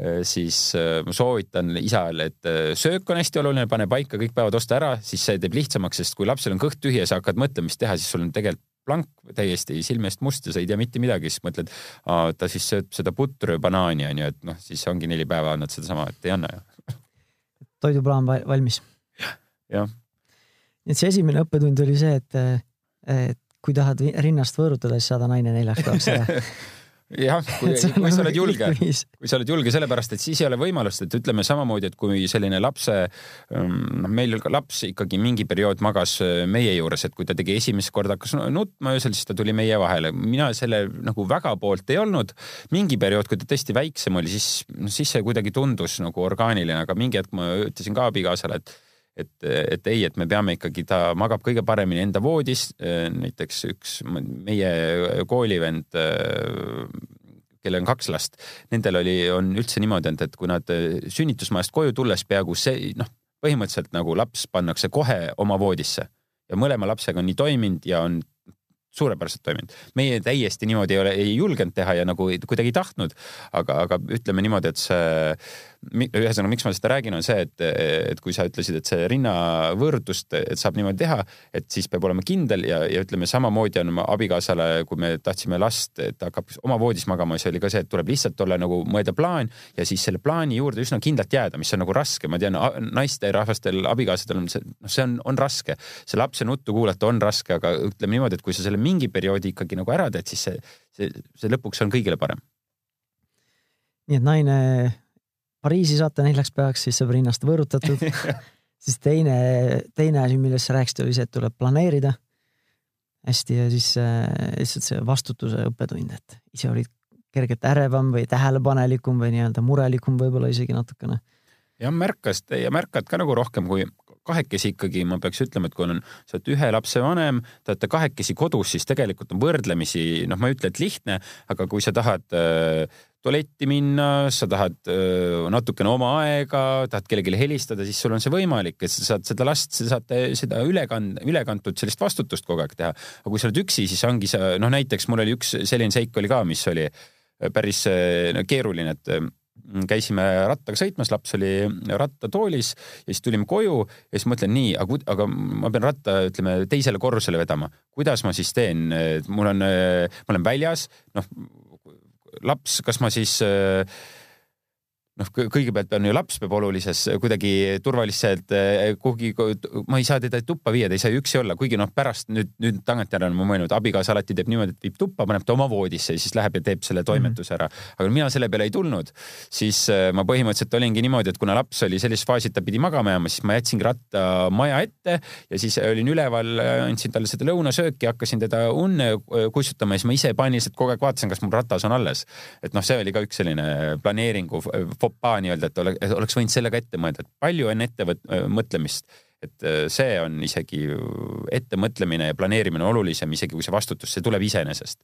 äh, siis äh, ma soovitan isale, et söök on hästi oluline, pane paika kõik päevad osta ära, siis see teeb lihtsamaks, sest kui lapsel on kõht tühi ja sa hakkad mõtlema, mis teha, siis sul on tegelikult blank täiesti silme eest must ja sa ei tea mitte midagi, siis mõtled, ta siis sööb seda putru ja banaani onju, et noh, siis ongi neli päeva annad sedasama, et ei anna ju toiduplaan valmis. jah. nii et see esimene õppetund oli see, et, et kui tahad rinnast võõrutada, siis saada naine neljaks päevaks ära jah, kui, kui sa oled julge, kui sa oled julge, sellepärast et siis ei ole võimalust, et ütleme samamoodi, et kui selline lapse, ähm, noh, meil ka laps ikkagi mingi periood magas äh, meie juures, et kui ta tegi esimest korda, hakkas nutma öösel, siis ta tuli meie vahele. mina selle nagu väga poolt ei olnud. mingi periood, kui ta tõesti väiksem oli, siis, siis see kuidagi tundus nagu orgaaniline, aga mingi hetk ma ütlesin ka abikaasale, et et, et ei, et me peame ikkagi, ta magab kõige paremini enda voodis. näiteks üks meie koolivend, kellel on kaks last, nendel oli, on üldse niimoodi olnud, et kui nad sünnitusmajast koju tulles peaaegu see, noh, põhimõtteliselt nagu laps pannakse kohe oma voodisse ja mõlema lapsega on nii toiminud ja on suurepäraselt toiminud. meie täiesti niimoodi ei ole, ei julgenud teha ja nagu kuidagi ei tahtnud, aga, aga ütleme niimoodi, et see ühesõnaga, miks ma seda räägin, on see, et, et kui sa ütlesid, et see rinnavõõrutust, et saab niimoodi teha, et siis peab olema kindel ja, ja ütleme samamoodi on abikaasale, kui me tahtsime last, et ta hakkab oma voodis magama, siis oli ka see, et tuleb lihtsalt olla nagu mõelda plaan ja siis selle plaani juurde üsna kindlalt jääda, mis on nagu raske, ma tean, naisterahvastel abikaasadel on see, noh, see on, on raske, see lapse nuttu kuulata on raske, aga ütleme niimoodi, et kui sa selle mingi perioodi ikkagi nagu ära teed, siis see, see, see lõpuks on kõigile parem. nii et naine Pariisi saata neljaks päevaks, siis saab rinnast võõrutatud siis teine, teine asi, millest sa rääkisid, oli see, et tuleb planeerida hästi ja siis äh, lihtsalt see vastutuse õppetund, et ise olid kergelt ärevam või tähelepanelikum või nii-öelda murelikum võib-olla isegi natukene. ja märkas ja märkad ka nagu rohkem, kui kahekesi ikkagi ma peaks ütlema, et kui on, sa oled ühe lapse vanem, te olete kahekesi kodus, siis tegelikult on võrdlemisi, noh, ma ei ütle, et lihtne, aga kui sa tahad äh, tualetti minna, sa tahad natukene oma aega, tahad kellelegi helistada, siis sul on see võimalik, et sa saad seda last, sa saate seda ülekand-, ülekantud sellist vastutust kogu aeg teha. aga kui sa oled üksi, siis ongi see, noh näiteks mul oli üks selline seik oli ka, mis oli päris no, keeruline, et käisime rattaga sõitmas, laps oli rattatoolis ja siis tulime koju ja siis mõtlen nii, aga, aga ma pean ratta, ütleme teisele korrusele vedama. kuidas ma siis teen? mul on, ma olen väljas, noh laps, kas ma siis äh, noh, kõigepealt on ju laps peab olulises kuidagi turvaliselt eh, kuhugi, ma ei saa teda tuppa viia, ta ei saa üksi olla, kuigi noh, pärast nüüd, nüüd tagantjärele ma mõelnud, abikaasa alati teeb niimoodi, et viib tuppa, paneb ta oma voodisse ja siis läheb ja teeb selle toimetuse ära. aga mina selle peale ei tulnud, siis eh, ma põhimõtteliselt olingi niimoodi, et kuna laps oli sellises faasis, et ta pidi magama jääma, siis ma jätsingi ratta maja ette ja siis olin üleval, andsin talle seda lõunasööki, hakkasin teda unne kussutama ja siis ma ise paaniliselt kogu aeg vaatasin, kas mul ratas on alles. et noh, see oli ka üks selline planeeringu fopaa nii-öelda, et oleks, oleks võinud sellega ette mõelda, et palju on ettemõtlemist, et äh, see on isegi ettemõtlemine ja planeerimine olulisem, isegi kui see vastutus, see tuleb iseenesest.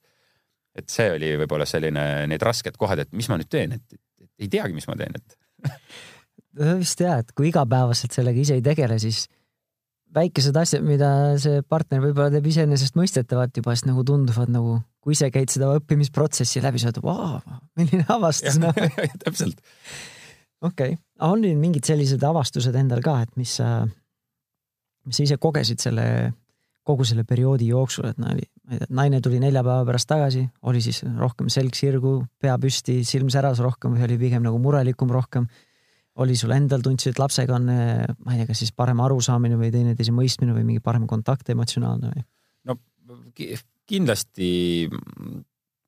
et see oli võib-olla selline, need rasked kohad, et mis ma nüüd teen, et ei teagi, mis ma teen, et vist jah, et kui igapäevaselt sellega ise ei tegele, siis väikesed asjad, mida see partner võib-olla teeb iseenesestmõistetavalt juba, siis nagu tunduvad nagu, kui ise käid seda õppimisprotsessi läbi, sa oled, vau, milline avastus noh täpselt. okei okay., on nüüd mingid sellised avastused endal ka, et mis sa, mis sa ise kogesid selle, kogu selle perioodi jooksul, et naine, naine tuli nelja päeva pärast tagasi, oli siis rohkem selg sirgu, pea püsti, silm säras rohkem või oli pigem nagu murelikum rohkem oli sul endal, tundsid, et lapsega on, ma ei tea, kas siis parem arusaamine või teineteise mõistmine või mingi parem kontakt emotsionaalne või? no kindlasti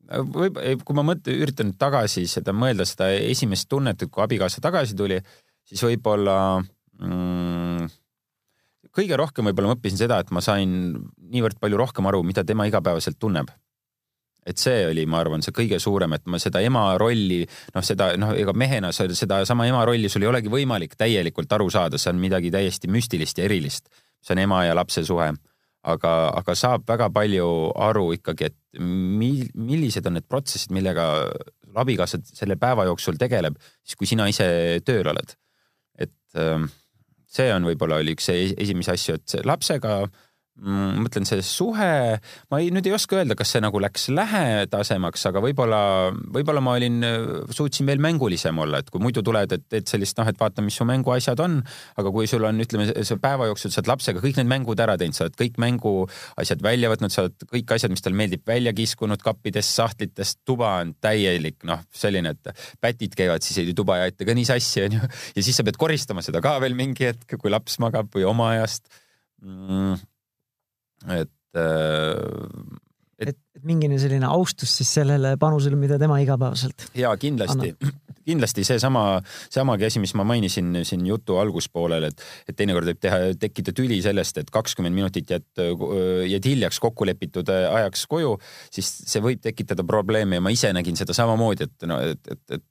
võib, kui ma mõtlen, üritan tagasi seda mõelda, seda esimest tunnet, et kui abikaasa tagasi tuli, siis võib-olla mm, kõige rohkem võib-olla ma õppisin seda, et ma sain niivõrd palju rohkem aru, mida tema igapäevaselt tunneb et see oli, ma arvan, see kõige suurem, et ma seda ema rolli, noh, seda noh, ega mehena sa sedasama ema rolli sul ei olegi võimalik täielikult aru saada, see on midagi täiesti müstilist ja erilist. see on ema ja lapse suhe. Aga, aga saab väga palju aru ikkagi, et mil, millised on need protsessid, millega abikaasa selle päeva jooksul tegeleb, siis kui sina ise tööl oled. et ähm, see on võib-olla oli üks esimesi asju, et lapsega ma mm, mõtlen, see suhe, ma ei, nüüd ei oska öelda, kas see nagu läks lähedasemaks, aga võib-olla, võib-olla ma olin, suutsin veel mängulisem olla, et kui muidu tuled, et teed sellist noh, et vaata, mis su mänguasjad on, aga kui sul on, ütleme, see päeva jooksul sa oled lapsega kõik need mängud ära teinud, sa oled kõik mänguasjad välja võtnud, sa oled kõik asjad, mis talle meeldib, välja kiskunud kappidest, sahtlitest, tuba on täielik, noh, selline, et pätid käivad, siis ei tuba ei aita ka nii sassi, onju. ja siis sa pead koristama seda ka veel mingi hetk, kui laps magab või oma ajast mm et äh, et, et, mingine selline austus siis sellele panusele, mida tema igapäevaselt. ja kindlasti, kindlasti seesama, samagi asi, mis ma mainisin siin jutu alguspoolel, et, et teinekord võib teha, tekkida tüli sellest, et kakskümmend minutit jääd, jääd hiljaks kokkulepitud ajaks koju, siis see võib tekitada probleeme ja ma ise nägin seda samamoodi, et no, et, et, et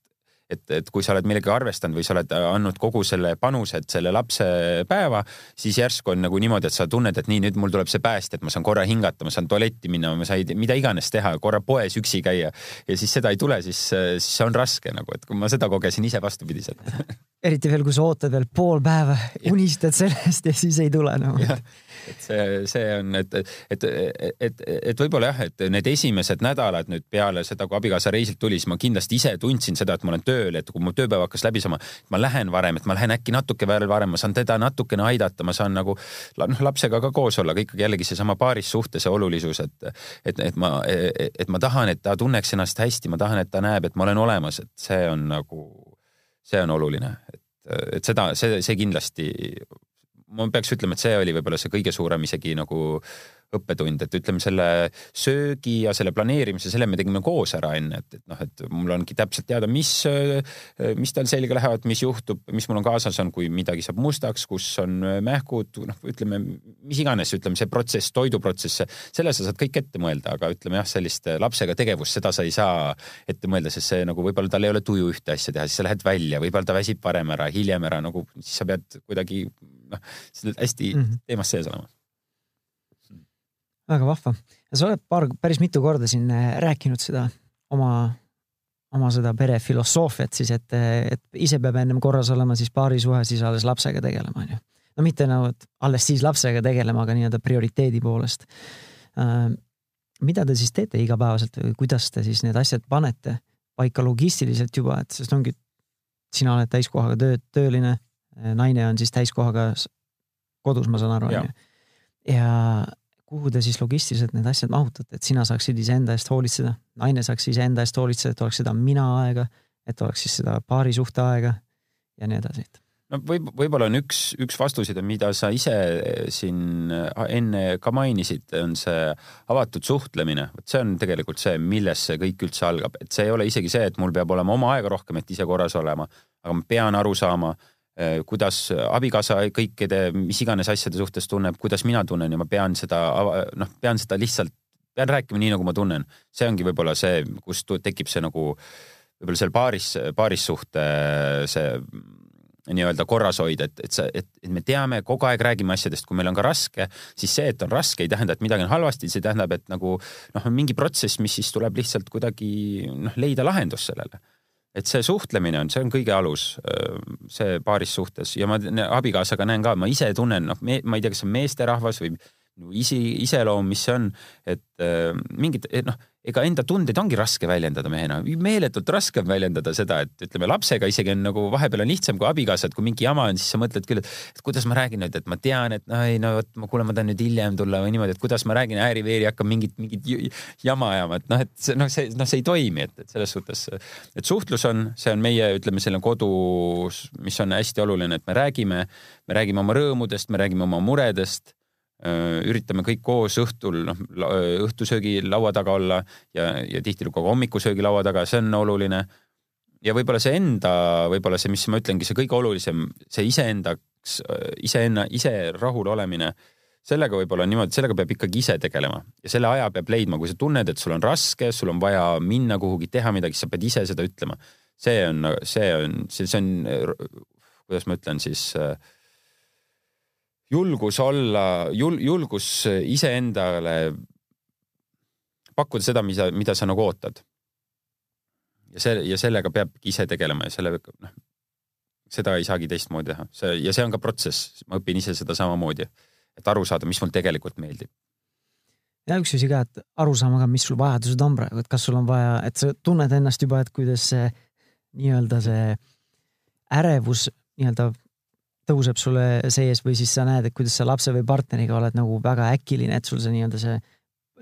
et, et kui sa oled millegagi arvestanud või sa oled andnud kogu selle panuse, et selle lapse päeva, siis järsku on nagu niimoodi, et sa tunned, et nii, nüüd mul tuleb see päästja, et ma saan korra hingata, ma saan tualetti minna, ma saan mida iganes teha, korra poes üksi käia. Ja siis seda ei tule, siis, siis see on raske nagu, et kui ma seda kogesin ise vastupidiselt. Eriti veel, kui sa ootad veel pool päeva, unistad sellest ja siis ei tule nagu no.. Et see, see on, et, et, et, et, võib-olla jah, et need esimesed nädalad nüüd peale seda, kui abikaasa reisilt tuli, siis ma kindlasti ise tundsin seda, et ma olen tööl, et kui mu tööpäev hakkas läbi saama, ma lähen varem, et ma lähen äkki natuke veel varem, ma saan teda natukene aidata, ma saan nagu noh, lapsega ka koos olla, aga ikkagi jällegi seesama paarissuhte, see olulisus, et, et, et ma, et ma tahan, et ta tunneks ennast hästi, ma tahan, et ta näeb, et ma olen olemas, et see on nagu see on oluline, et, et seda, see, see kindlasti, ma peaks ütlema, et see oli võib-olla see kõige suurem isegi nagu õppetund, et ütleme selle söögi ja selle planeerimise, selle me tegime koos ära enne, et, et noh, et mul ongi täpselt teada, mis, mis tal selga lähevad, mis juhtub, mis mul on kaasas on, kui midagi saab mustaks, kus on mähkud, noh, ütleme mis iganes, ütleme see protsess, toiduprotsess, selle sa saad kõik ette mõelda, aga ütleme jah, sellist lapsega tegevust, seda sa ei saa ette mõelda, sest see nagu võib-olla tal ei ole tuju ühte asja teha, siis sa lähed välja, võib-olla ta väsib varem ära, hiljem ära, nagu siis sa pead kuidagi noh, hästi mm -hmm. teemas sees olema väga vahva. sa oled paar, päris mitu korda siin äh, rääkinud seda oma, oma seda pere filosoofiat siis, et, et ise peab ennem korras olema, siis paarisuhe, siis alles lapsega tegelema, onju. no mitte nagu, et alles siis lapsega tegelema, aga nii-öelda prioriteedi poolest äh,. mida te siis teete igapäevaselt või kuidas te siis need asjad panete paika logistiliselt juba, et sest ongi, sina oled täiskohaga töö, tööline, naine on siis täiskohaga kodus, ma saan aru, onju. ja kuhu te siis logistiliselt need asjad mahutate, et sina saaksid iseenda eest hoolitseda, naine saaks iseenda eest hoolitseda, et oleks seda mina aega, et oleks siis seda paarisuhte aega ja nii edasi no võib, võib-olla on üks, üks vastuseid, mida sa ise siin enne ka mainisid, on see avatud suhtlemine. vot see on tegelikult see, millest see kõik üldse algab, et see ei ole isegi see, et mul peab olema oma aega rohkem, et ise korras olema, aga ma pean aru saama, kuidas abikaasa kõikide, mis iganes asjade suhtes tunneb, kuidas mina tunnen ja ma pean seda, noh, pean seda lihtsalt, pean rääkima nii, nagu ma tunnen. see ongi võib-olla see, kus tekib see nagu võib-olla seal paaris, paarissuhte see nii-öelda korras hoida, et, et sa, et, et me teame, kogu aeg räägime asjadest, kui meil on ka raske, siis see, et on raske, ei tähenda, et midagi on halvasti, see tähendab, et nagu noh, on mingi protsess, mis siis tuleb lihtsalt kuidagi noh, leida lahendus sellele. Et see suhtlemine on, see on kõige alus, see paaris suhtes. Ja ma abikaasaga näen ka, ma ise tunnen, noh, ma ei tea, kas see on meesterahvas või isi, iseloom, mis see on, et äh, mingid, noh, ega enda tundeid ongi raske väljendada mehena, meeletult raske on väljendada seda, et ütleme lapsega isegi on nagu vahepeal on lihtsam kui abikaasa, et kui mingi jama on, siis sa mõtled küll, et, et kuidas ma räägin nüüd, et ma tean, et no ei no vot, ma kuule, ma tahan nüüd hiljem tulla või niimoodi, et kuidas ma räägin ääri-veeri, hakkan mingit, mingit jama ajama, et noh, et see noh, see noh, see ei toimi, et, et selles suhtes, et suhtlus on, see on meie, ütleme, selline kodus, mis on hästi oluline, et me räägime, me räägime oma rõõmudest, me räägime oma muredest üritame kõik koos õhtul, noh, õhtusöögi laua taga olla ja, ja tihtilugu ka hommikusöögi laua taga, see on oluline. ja võib-olla see enda, võib-olla see, mis ma ütlengi, see kõige olulisem, see iseendaks, iseenna, ise rahul olemine, sellega võib-olla on niimoodi, sellega peab ikkagi ise tegelema ja selle aja peab leidma, kui sa tunned, et sul on raske, sul on vaja minna kuhugi, teha midagi, sa pead ise seda ütlema. see on, see on, see on, kuidas ma ütlen siis äh, julgus olla, jul-, julgus iseendale pakkuda seda, mida, mida sa nagu ootad. ja see, ja sellega peabki ise tegelema ja selle, noh, seda ei saagi teistmoodi teha, see ja see on ka protsess, ma õpin ise seda samamoodi, et aru saada, mis mul tegelikult meeldib. ja üks asi ka, et aru saama ka, mis sul vajadused on praegu, et kas sul on vaja, et sa tunned ennast juba, et kuidas see nii-öelda see ärevus nii-öelda tõuseb sulle sees või siis sa näed, et kuidas sa lapse või partneriga oled nagu väga äkiline, et sul see nii-öelda see,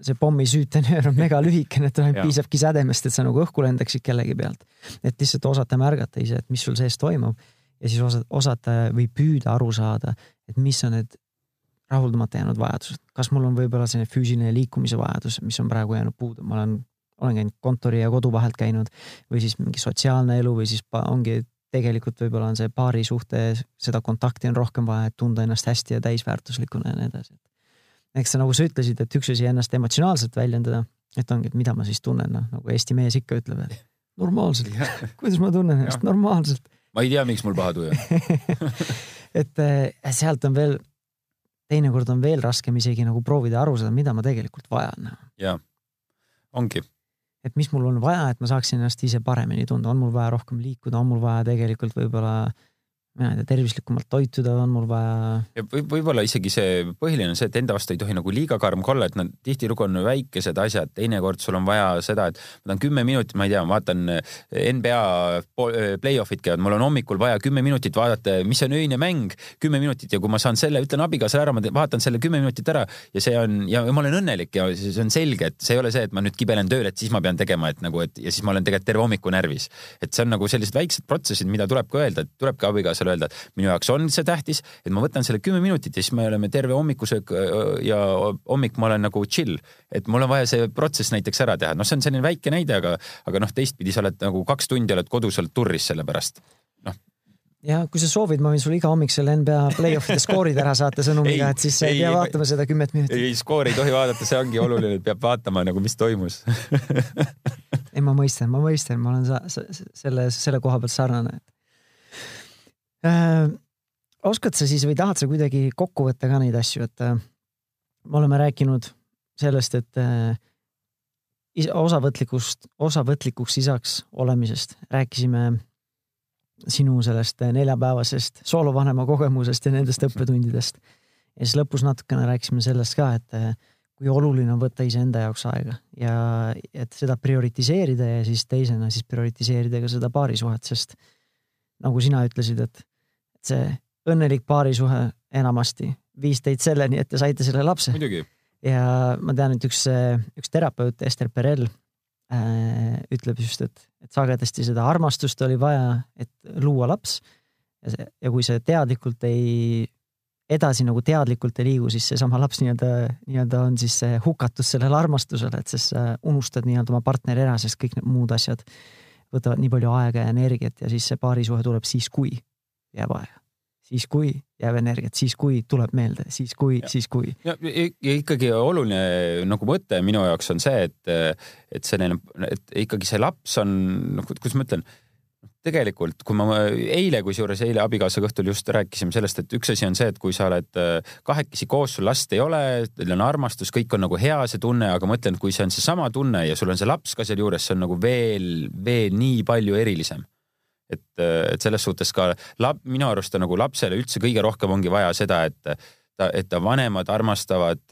see pommisüütenöör on mega lühikene, et ainult piisabki sädemest, et sa nagu õhku lendaksid kellegi pealt. et lihtsalt osata märgata ise, et mis sul sees toimub. Ja siis osata, osata või püüda aru saada, et mis on need rahuldamata jäänud vajadused, kas mul on võib-olla selline füüsiline liikumise vajadus, mis on praegu jäänud puudu, ma olen, olen käinud kontori ja kodu vahelt käinud või siis mingi sotsiaalne elu või siis ongi tegelikult võib-olla on see paari suhte, seda kontakti on rohkem vaja, et tunda ennast hästi ja täisväärtuslikuna ja nii edasi. eks sa nagu sa ütlesid, et üks asi ennast emotsionaalselt väljendada, et ongi, et mida ma siis tunnen, noh nagu Eesti mees ikka ütleb, et normaalselt kuidas ma tunnen ennast normaalselt. ma ei tea, miks mul paha tuju et äh, sealt on veel, teinekord on veel raskem isegi nagu proovida aru saada, mida ma tegelikult vajan. ja, ongi et mis mul on vaja, et ma saaksin ennast ise paremini tunda, on mul vaja rohkem liikuda, on mul vaja tegelikult võib-olla mina ei tea, tervislikumalt toituda on mul vaja. ja võib, võib-olla isegi see põhiline on see, et enda vastu ei tohi nagu liiga karm olla, et nad tihtilugu on väikesed asjad, teinekord sul on vaja seda, et ma tahan kümme minutit, ma ei tea, ma vaatan eh, NBA eh, play-off'id käivad, mul on hommikul vaja kümme minutit vaadata, mis on öine mäng, kümme minutit ja kui ma saan selle, ütlen abikaasale ära, ma vaatan selle kümme minutit ära ja see on ja ma olen õnnelik ja see on selge, et see ei ole see, et ma nüüd kibelen tööle, et siis ma pean tegema, et nagu, et ja siis ma olen tegelikult terve hommiku närvis. et see on nagu sellised väiksed protsessid, mida tuleb ka öelda, et tulebki abikaasale talle öelda, et minu jaoks on see tähtis, et ma võtan selle kümme minutit ja siis me oleme terve hommikusöök ja hommik ma olen nagu chill. et mul on vaja see protsess näiteks ära teha, noh, see on selline väike näide, aga, aga noh, teistpidi sa oled nagu kaks tundi oled kodus, oled turris selle pärast noh ja kui sa soovid, ma võin sulle iga hommik selle NBA play-off'ide skoorid ära saata sõnumiga, et siis ei, ei pea vaatama seda kümmet minutit. ei, skoori ei tohi vaadata, see ongi oluline, et peab vaatama nagu, mis toimus ei, ma mõistan, ma mõistan, ma olen sa, sa, selle, selle koha pealt sarnane. Oskad sa siis või tahad sa kuidagi kokku võtta ka neid asju, et äh, me oleme rääkinud sellest, et äh, osavõtlikust, osavõtlikuks isaks olemisest, rääkisime sinu sellest neljapäevasest soolovanema kogemusest ja nendest õppetundidest. ja siis lõpus natukene rääkisime sellest ka, et äh, kui oluline on võtta iseenda jaoks aega ja et seda prioritiseerida ja siis teisena siis prioritiseerida ka seda paarisuhet, sest nagu sina ütlesid, et see õnnelik paarisuhe enamasti viis teid selleni, et te saite selle lapse. ja ma tean, et üks, üks terapeut, Ester Perel, äh, ütleb just, et, et sagedasti seda armastust oli vaja, et luua laps. ja see, ja kui see teadlikult ei, edasi nagu teadlikult ei liigu, siis seesama laps nii-öelda, nii-öelda on siis see hukatus sellele armastusele, et siis sa unustad nii-öelda oma partneri ära, sest kõik need muud asjad võtavad nii palju aega ja energiat ja siis see paarisuhe tuleb siis, kui jääb aega. Siis kui jääb energiat, siis kui tuleb meelde, siis kui, siis kui. ja, ikkagi oluline nagu mõte minu jaoks on see, et, et selline, et ikkagi see laps on, noh, kuidas ma ütlen, tegelikult, kui ma eile, kusjuures eile abikaasaga õhtul just rääkisime sellest, et üks asi on see, et kui sa oled kahekesi koos, sul last ei ole, teil on armastus, kõik on nagu hea, see tunne, aga ma ütlen, kui see on seesama tunne ja sul on see laps ka sealjuures, see on nagu veel, veel nii palju erilisem et, et selles suhtes ka lap, minu arust on nagu lapsele üldse kõige rohkem ongi vaja seda, et ta, et ta vanemad armastavad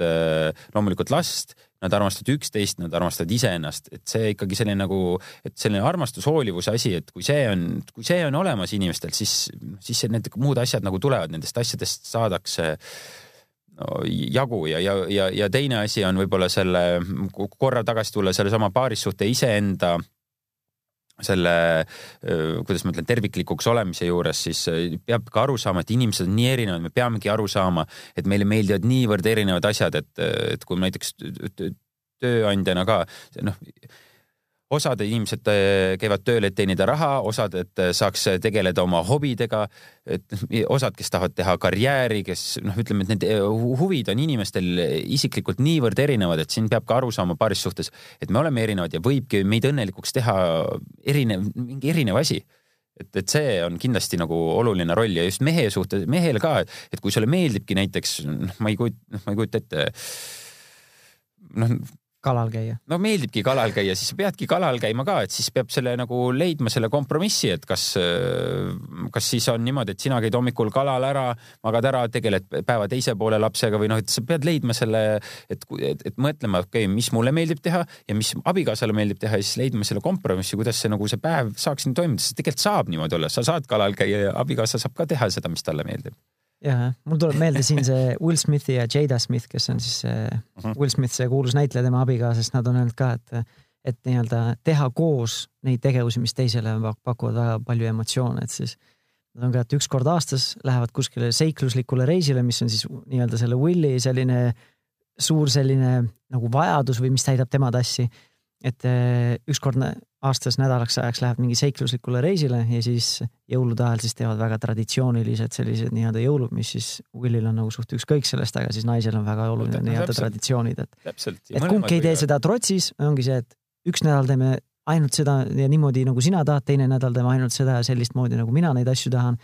loomulikult last, nad armastavad üksteist, nad armastavad iseennast, et see ikkagi selline nagu, et selline armastus, hoolivuse asi, et kui see on, kui see on olemas inimestel, siis, siis need muud asjad nagu tulevad, nendest asjadest saadakse no, jagu ja, ja, ja, ja teine asi on võib-olla selle, korra tagasi tulla sellesama paarissuhte iseenda selle, kuidas ma ütlen, terviklikuks olemise juures, siis peab ka aru saama, et inimesed on nii erinevad, me peamegi aru saama, et meile meeldivad niivõrd erinevad asjad, et, et kui näiteks tööandjana ka noh osad inimesed äh, käivad tööl, et teenida raha, osad, et äh, saaks tegeleda oma hobidega, et osad, kes tahavad teha karjääri, kes noh, ütleme, et need huvid on inimestel isiklikult niivõrd erinevad, et siin peab ka aru saama paaris suhtes, et me oleme erinevad ja võibki meid õnnelikuks teha erinev, mingi erinev asi. Et, et see on kindlasti nagu oluline roll ja just mehe suhtes, mehele ka, et kui sulle meeldibki näiteks, noh, ma ei kujuta, noh, ma ei kujuta ette noh, kalal käia. no meeldibki kalal käia, siis sa peadki kalal käima ka, et siis peab selle nagu leidma selle kompromissi, et kas, kas siis on niimoodi, et sina käid hommikul kalal ära, magad ära, tegeled päeva teise poole lapsega või noh, et sa pead leidma selle, et, et, et mõtlema, okei okay,, mis mulle meeldib teha ja mis abikaasale meeldib teha ja siis leidma selle kompromissi, kuidas see nagu see päev saaks nii toimuda, sest tegelikult saab niimoodi olla, sa saad kalal käia ja abikaasa saab ka teha seda, mis talle meeldib jah, mul tuleb meelde siin see Will Smithi ja Jada Smith, kes on siis see uh -huh. Will Smith, see kuulus näitleja, tema abikaasast, nad on öelnud ka, et, et nii-öelda teha koos neid tegevusi, mis teisele pakuvad väga palju emotsioone, et siis nad on ka, et üks kord aastas lähevad kuskile seikluslikule reisile, mis on siis nii-öelda selle Willi selline suur selline nagu vajadus või mis täidab tema tassi. et eh, ükskord aastas nädalaks ajaks lähevad mingi seikluslikule reisile ja siis jõulude ajal siis teevad väga traditsioonilised sellised nii-öelda jõulud, mis siis Willil on nagu suht ükskõik sellest, aga siis naisel on väga oluline no, nii-öelda traditsioonid, et. et kumbki ei tee seda trotsis, ongi see, et üks nädal teeme ainult seda ja niimoodi nagu sina tahad, teine nädal teeme ainult seda ja sellist moodi nagu mina neid asju tahan.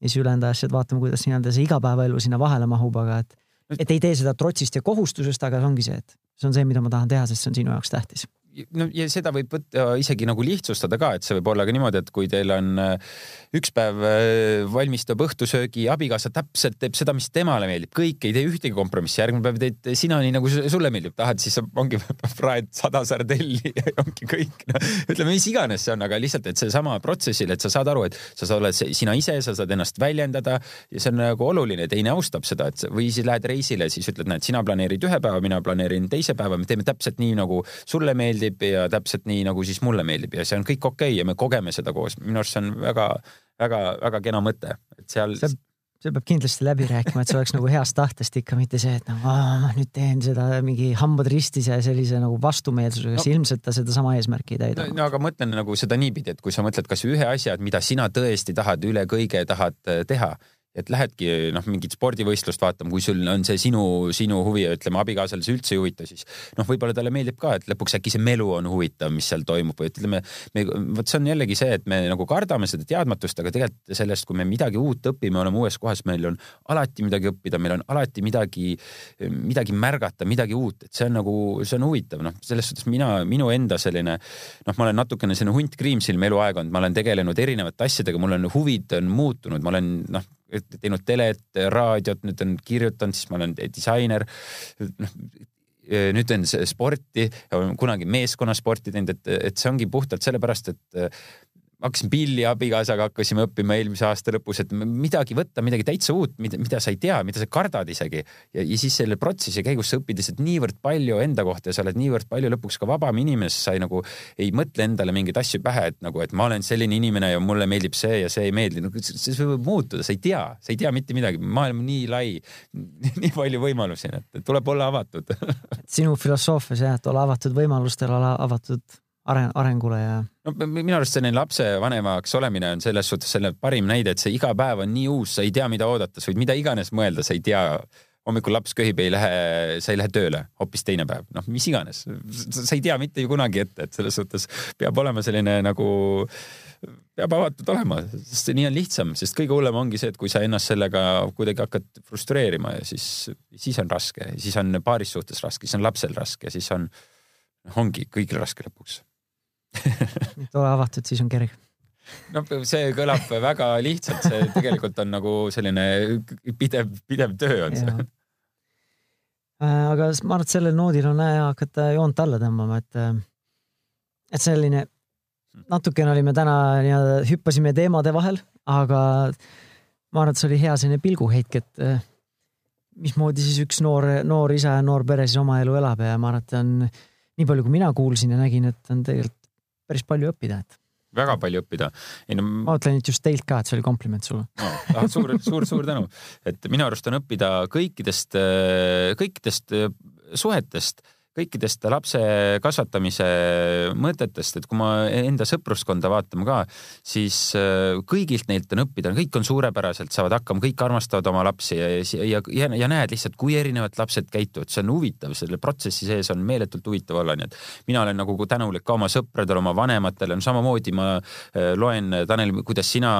ja siis ülejäänud asjad vaatame, kuidas nii-öelda see igapäevaelu sinna vahele mahub, aga et, et ei tee seda trotsist ja kohustusest, aga see ongi see, et see on see, mida ma tahan teha, sest see on sinu jaoks tähtis no ja seda võib võtta isegi nagu lihtsustada ka, et see võib olla ka niimoodi, et kui teil on äh, üks päev äh, valmistab õhtusöögi, abikaasa täpselt teeb seda, mis temale meeldib, kõik ei tee ühtegi kompromissi, järgmine päev teed sina nii nagu sulle meeldib, tahad, siis ongi praed sada sardelli ja ongi kõik no,. ütleme, mis iganes see on, aga lihtsalt, et seesama protsessil, et sa saad aru, et sa oled sina ise, sa saad ennast väljendada ja see on nagu oluline, teine austab seda, et või siis lähed reisile, siis ütled, näed, sina planeerid ühe päeva, mina planeerin teise päeva, me teeme täpselt nii, nagu sulle meeldib meeldib ja täpselt nii, nagu siis mulle meeldib ja see on kõik okei okay ja me kogeme seda koos. minu arust see on väga-väga-väga kena mõte, et seal. see peab kindlasti läbi rääkima, et see oleks nagu heast tahtest ikka, mitte see, et nagu ma nüüd teen seda mingi hambad ristis ja sellise nagu vastumeelsusega no., siis ilmselt ta sedasama eesmärki ei täida no,. no aga mõtlen nagu seda niipidi, et kui sa mõtled kas ühe asja, mida sina tõesti tahad üle kõige tahad teha et lähedki noh, mingit spordivõistlust vaatama, kui sul on see sinu, sinu huvi ja ütleme, abikaasale see üldse ei huvita, siis noh, võib-olla talle meeldib ka, et lõpuks äkki see melu on huvitav, mis seal toimub või ütleme, me, vot see on jällegi see, et me nagu kardame seda teadmatust, aga tegelikult sellest, kui me midagi uut õpime, oleme uues kohas, meil on alati midagi õppida, meil on alati midagi, midagi märgata, midagi uut, et see on nagu, see on huvitav, noh, selles suhtes mina, minu enda selline noh, ma olen natukene selline hunt kriimsilm eluaeg olnud, ma olen tegelenud erinevate asjadega, mul on huvid on muutunud, ma olen noh, teinud telet, raadiot, nüüd on kirjutanud, siis ma olen disainer. noh, nüüd teen sporti, kunagi meeskonnasporti teinud, et, et see ongi puhtalt sellepärast, et hakkasin pilli abikaasaga hakkasime õppima eelmise aasta lõpus, et midagi võtta, midagi täitsa uut, mida, mida sa ei tea, mida sa kardad isegi. ja, ja siis selle protsessi käigus sa õpid lihtsalt niivõrd palju enda kohta ja sa oled niivõrd palju lõpuks ka vabam inimene, sa ei nagu ei mõtle endale mingeid asju pähe, et nagu, et ma olen selline inimene ja mulle meeldib see ja see ei meeldi no,. see võib muutuda, sa ei tea, sa ei tea mitte midagi, maailm on nii lai, nii palju võimalusi, et tuleb olla avatud sinu filosoofias jah, et ole avatud võimalustele, ole avatud aren-, arengule ja. no minu arust selline lapsevanemaks olemine on selles suhtes selle parim näide, et see iga päev on nii uus, sa ei tea, mida oodata, sa võid mida iganes mõelda, sa ei tea. hommikul laps köhib, ei lähe, sa ei lähe tööle, hoopis teine päev, noh, mis iganes, sa ei tea mitte ju kunagi ette, et selles suhtes peab olema selline nagu peab avatud olema, sest nii on lihtsam, sest kõige hullem ongi see, et kui sa ennast sellega kuidagi hakkad frustreerima ja siis, siis on raske, siis on paaris suhtes raske, siis on lapsel raske, siis on, ongi kõigil raske lõpuks et ole avatud, siis on kerge no see kõlab väga lihtsalt, see tegelikult on nagu selline pidev, pidev töö on see. Äh, aga ma arvan, et sellel noodil on hea hakata joont alla tõmbama, et, äh, et selline natukene olime täna nii-öelda hüppasime teemade vahel, aga ma arvan, et see oli hea selline pilguheitk, et äh, mismoodi siis üks noor, noor isa ja noor pere siis oma elu elab ja ma arvan, et on nii palju, kui mina kuulsin ja nägin, et on tegelikult päris palju õppida, et. väga palju õppida. ei no. ma mõtlen just teilt ka, et see oli kompliment sulle no,. Ah, suur, suur, suur tänu, et minu arust on õppida kõikidest, kõikidest suhetest kõikidest lapse kasvatamise mõtetest, et kui ma enda sõpruskonda vaatame ka, siis äh, kõigilt neilt on õppida, kõik on suurepäraselt, saavad hakkama, kõik armastavad oma lapsi ja, ja, ja, ja näed lihtsalt, kui erinevad lapsed käituvad, see on huvitav, selle protsessi sees on meeletult huvitav olla, nii et mina olen nagu tänulik ka oma sõpradele, oma vanematele, no samamoodi ma äh, loen, Tanel, kuidas sina,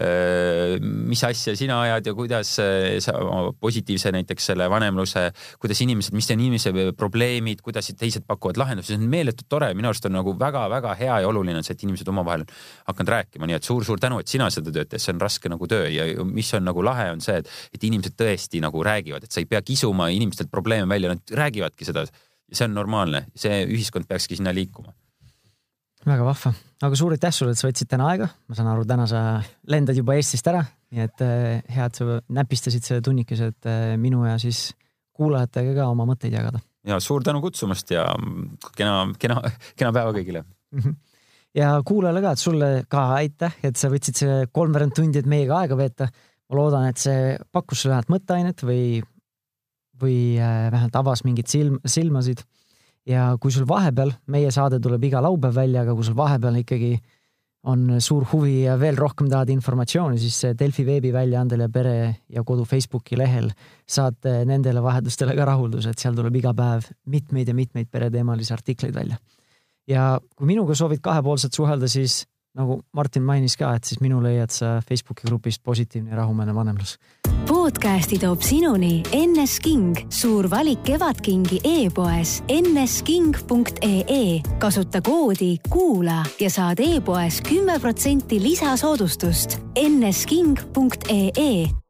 äh, mis asja sina ajad ja kuidas sa positiivse näiteks selle vanemluse, kuidas inimesed, mis on inimese probleemid, probleemid, kuidas teised pakuvad lahendusi, see on meeletult tore, minu arust on nagu väga-väga hea ja oluline on see, et inimesed omavahel hakanud rääkima, nii et suur-suur tänu, et sina seda tööd teed, see on raske nagu töö ja mis on nagu lahe, on see, et, et inimesed tõesti nagu räägivad, et sa ei pea kisuma inimestelt probleeme välja, nad räägivadki seda. see on normaalne, see ühiskond peakski sinna liikuma. Väga vahva, aga suur aitäh sulle, et sa võtsid täna aega, ma saan aru, täna sa lendad juba Eestist ära, nii et äh, hea, et sa näpistasid selle tunnikese, et äh, minu ja siis kuulajatega ka oma mõtteid jagada ja suur tänu kutsumast ja kena, kena, kena päeva kõigile mhm. ja kuulajale ka, et sulle ka aitäh, et sa võtsid see kolmveerand tundi, et meiega aega veeta. ma loodan, et see pakkus sulle vähemalt mõtteainet või, või äh, vähemalt avas mingeid silm, silmasid. ja kui sul vahepeal, meie saade tuleb iga laupäev välja, aga kui sul vahepeal ikkagi on suur huvi ja veel rohkem tahad informatsiooni, siis Delfi veebiväljaandel ja Pere ja Kodu Facebooki lehel saate nendele vahetustele ka rahulduse, et seal tuleb iga päev mitmeid ja mitmeid pereteemalisi artikleid välja. ja kui minuga soovid kahepoolselt suhelda, siis nagu Martin mainis ka, et siis minu leiad sa Facebooki grupist Positiivne ja rahumeelne vanemlus. podcasti toob sinuni NS King, suur valik Kevadkingi e-poes nsking.ee. kasuta koodi kuula ja saad e-poes kümme protsenti lisasoodustust. nsking.ee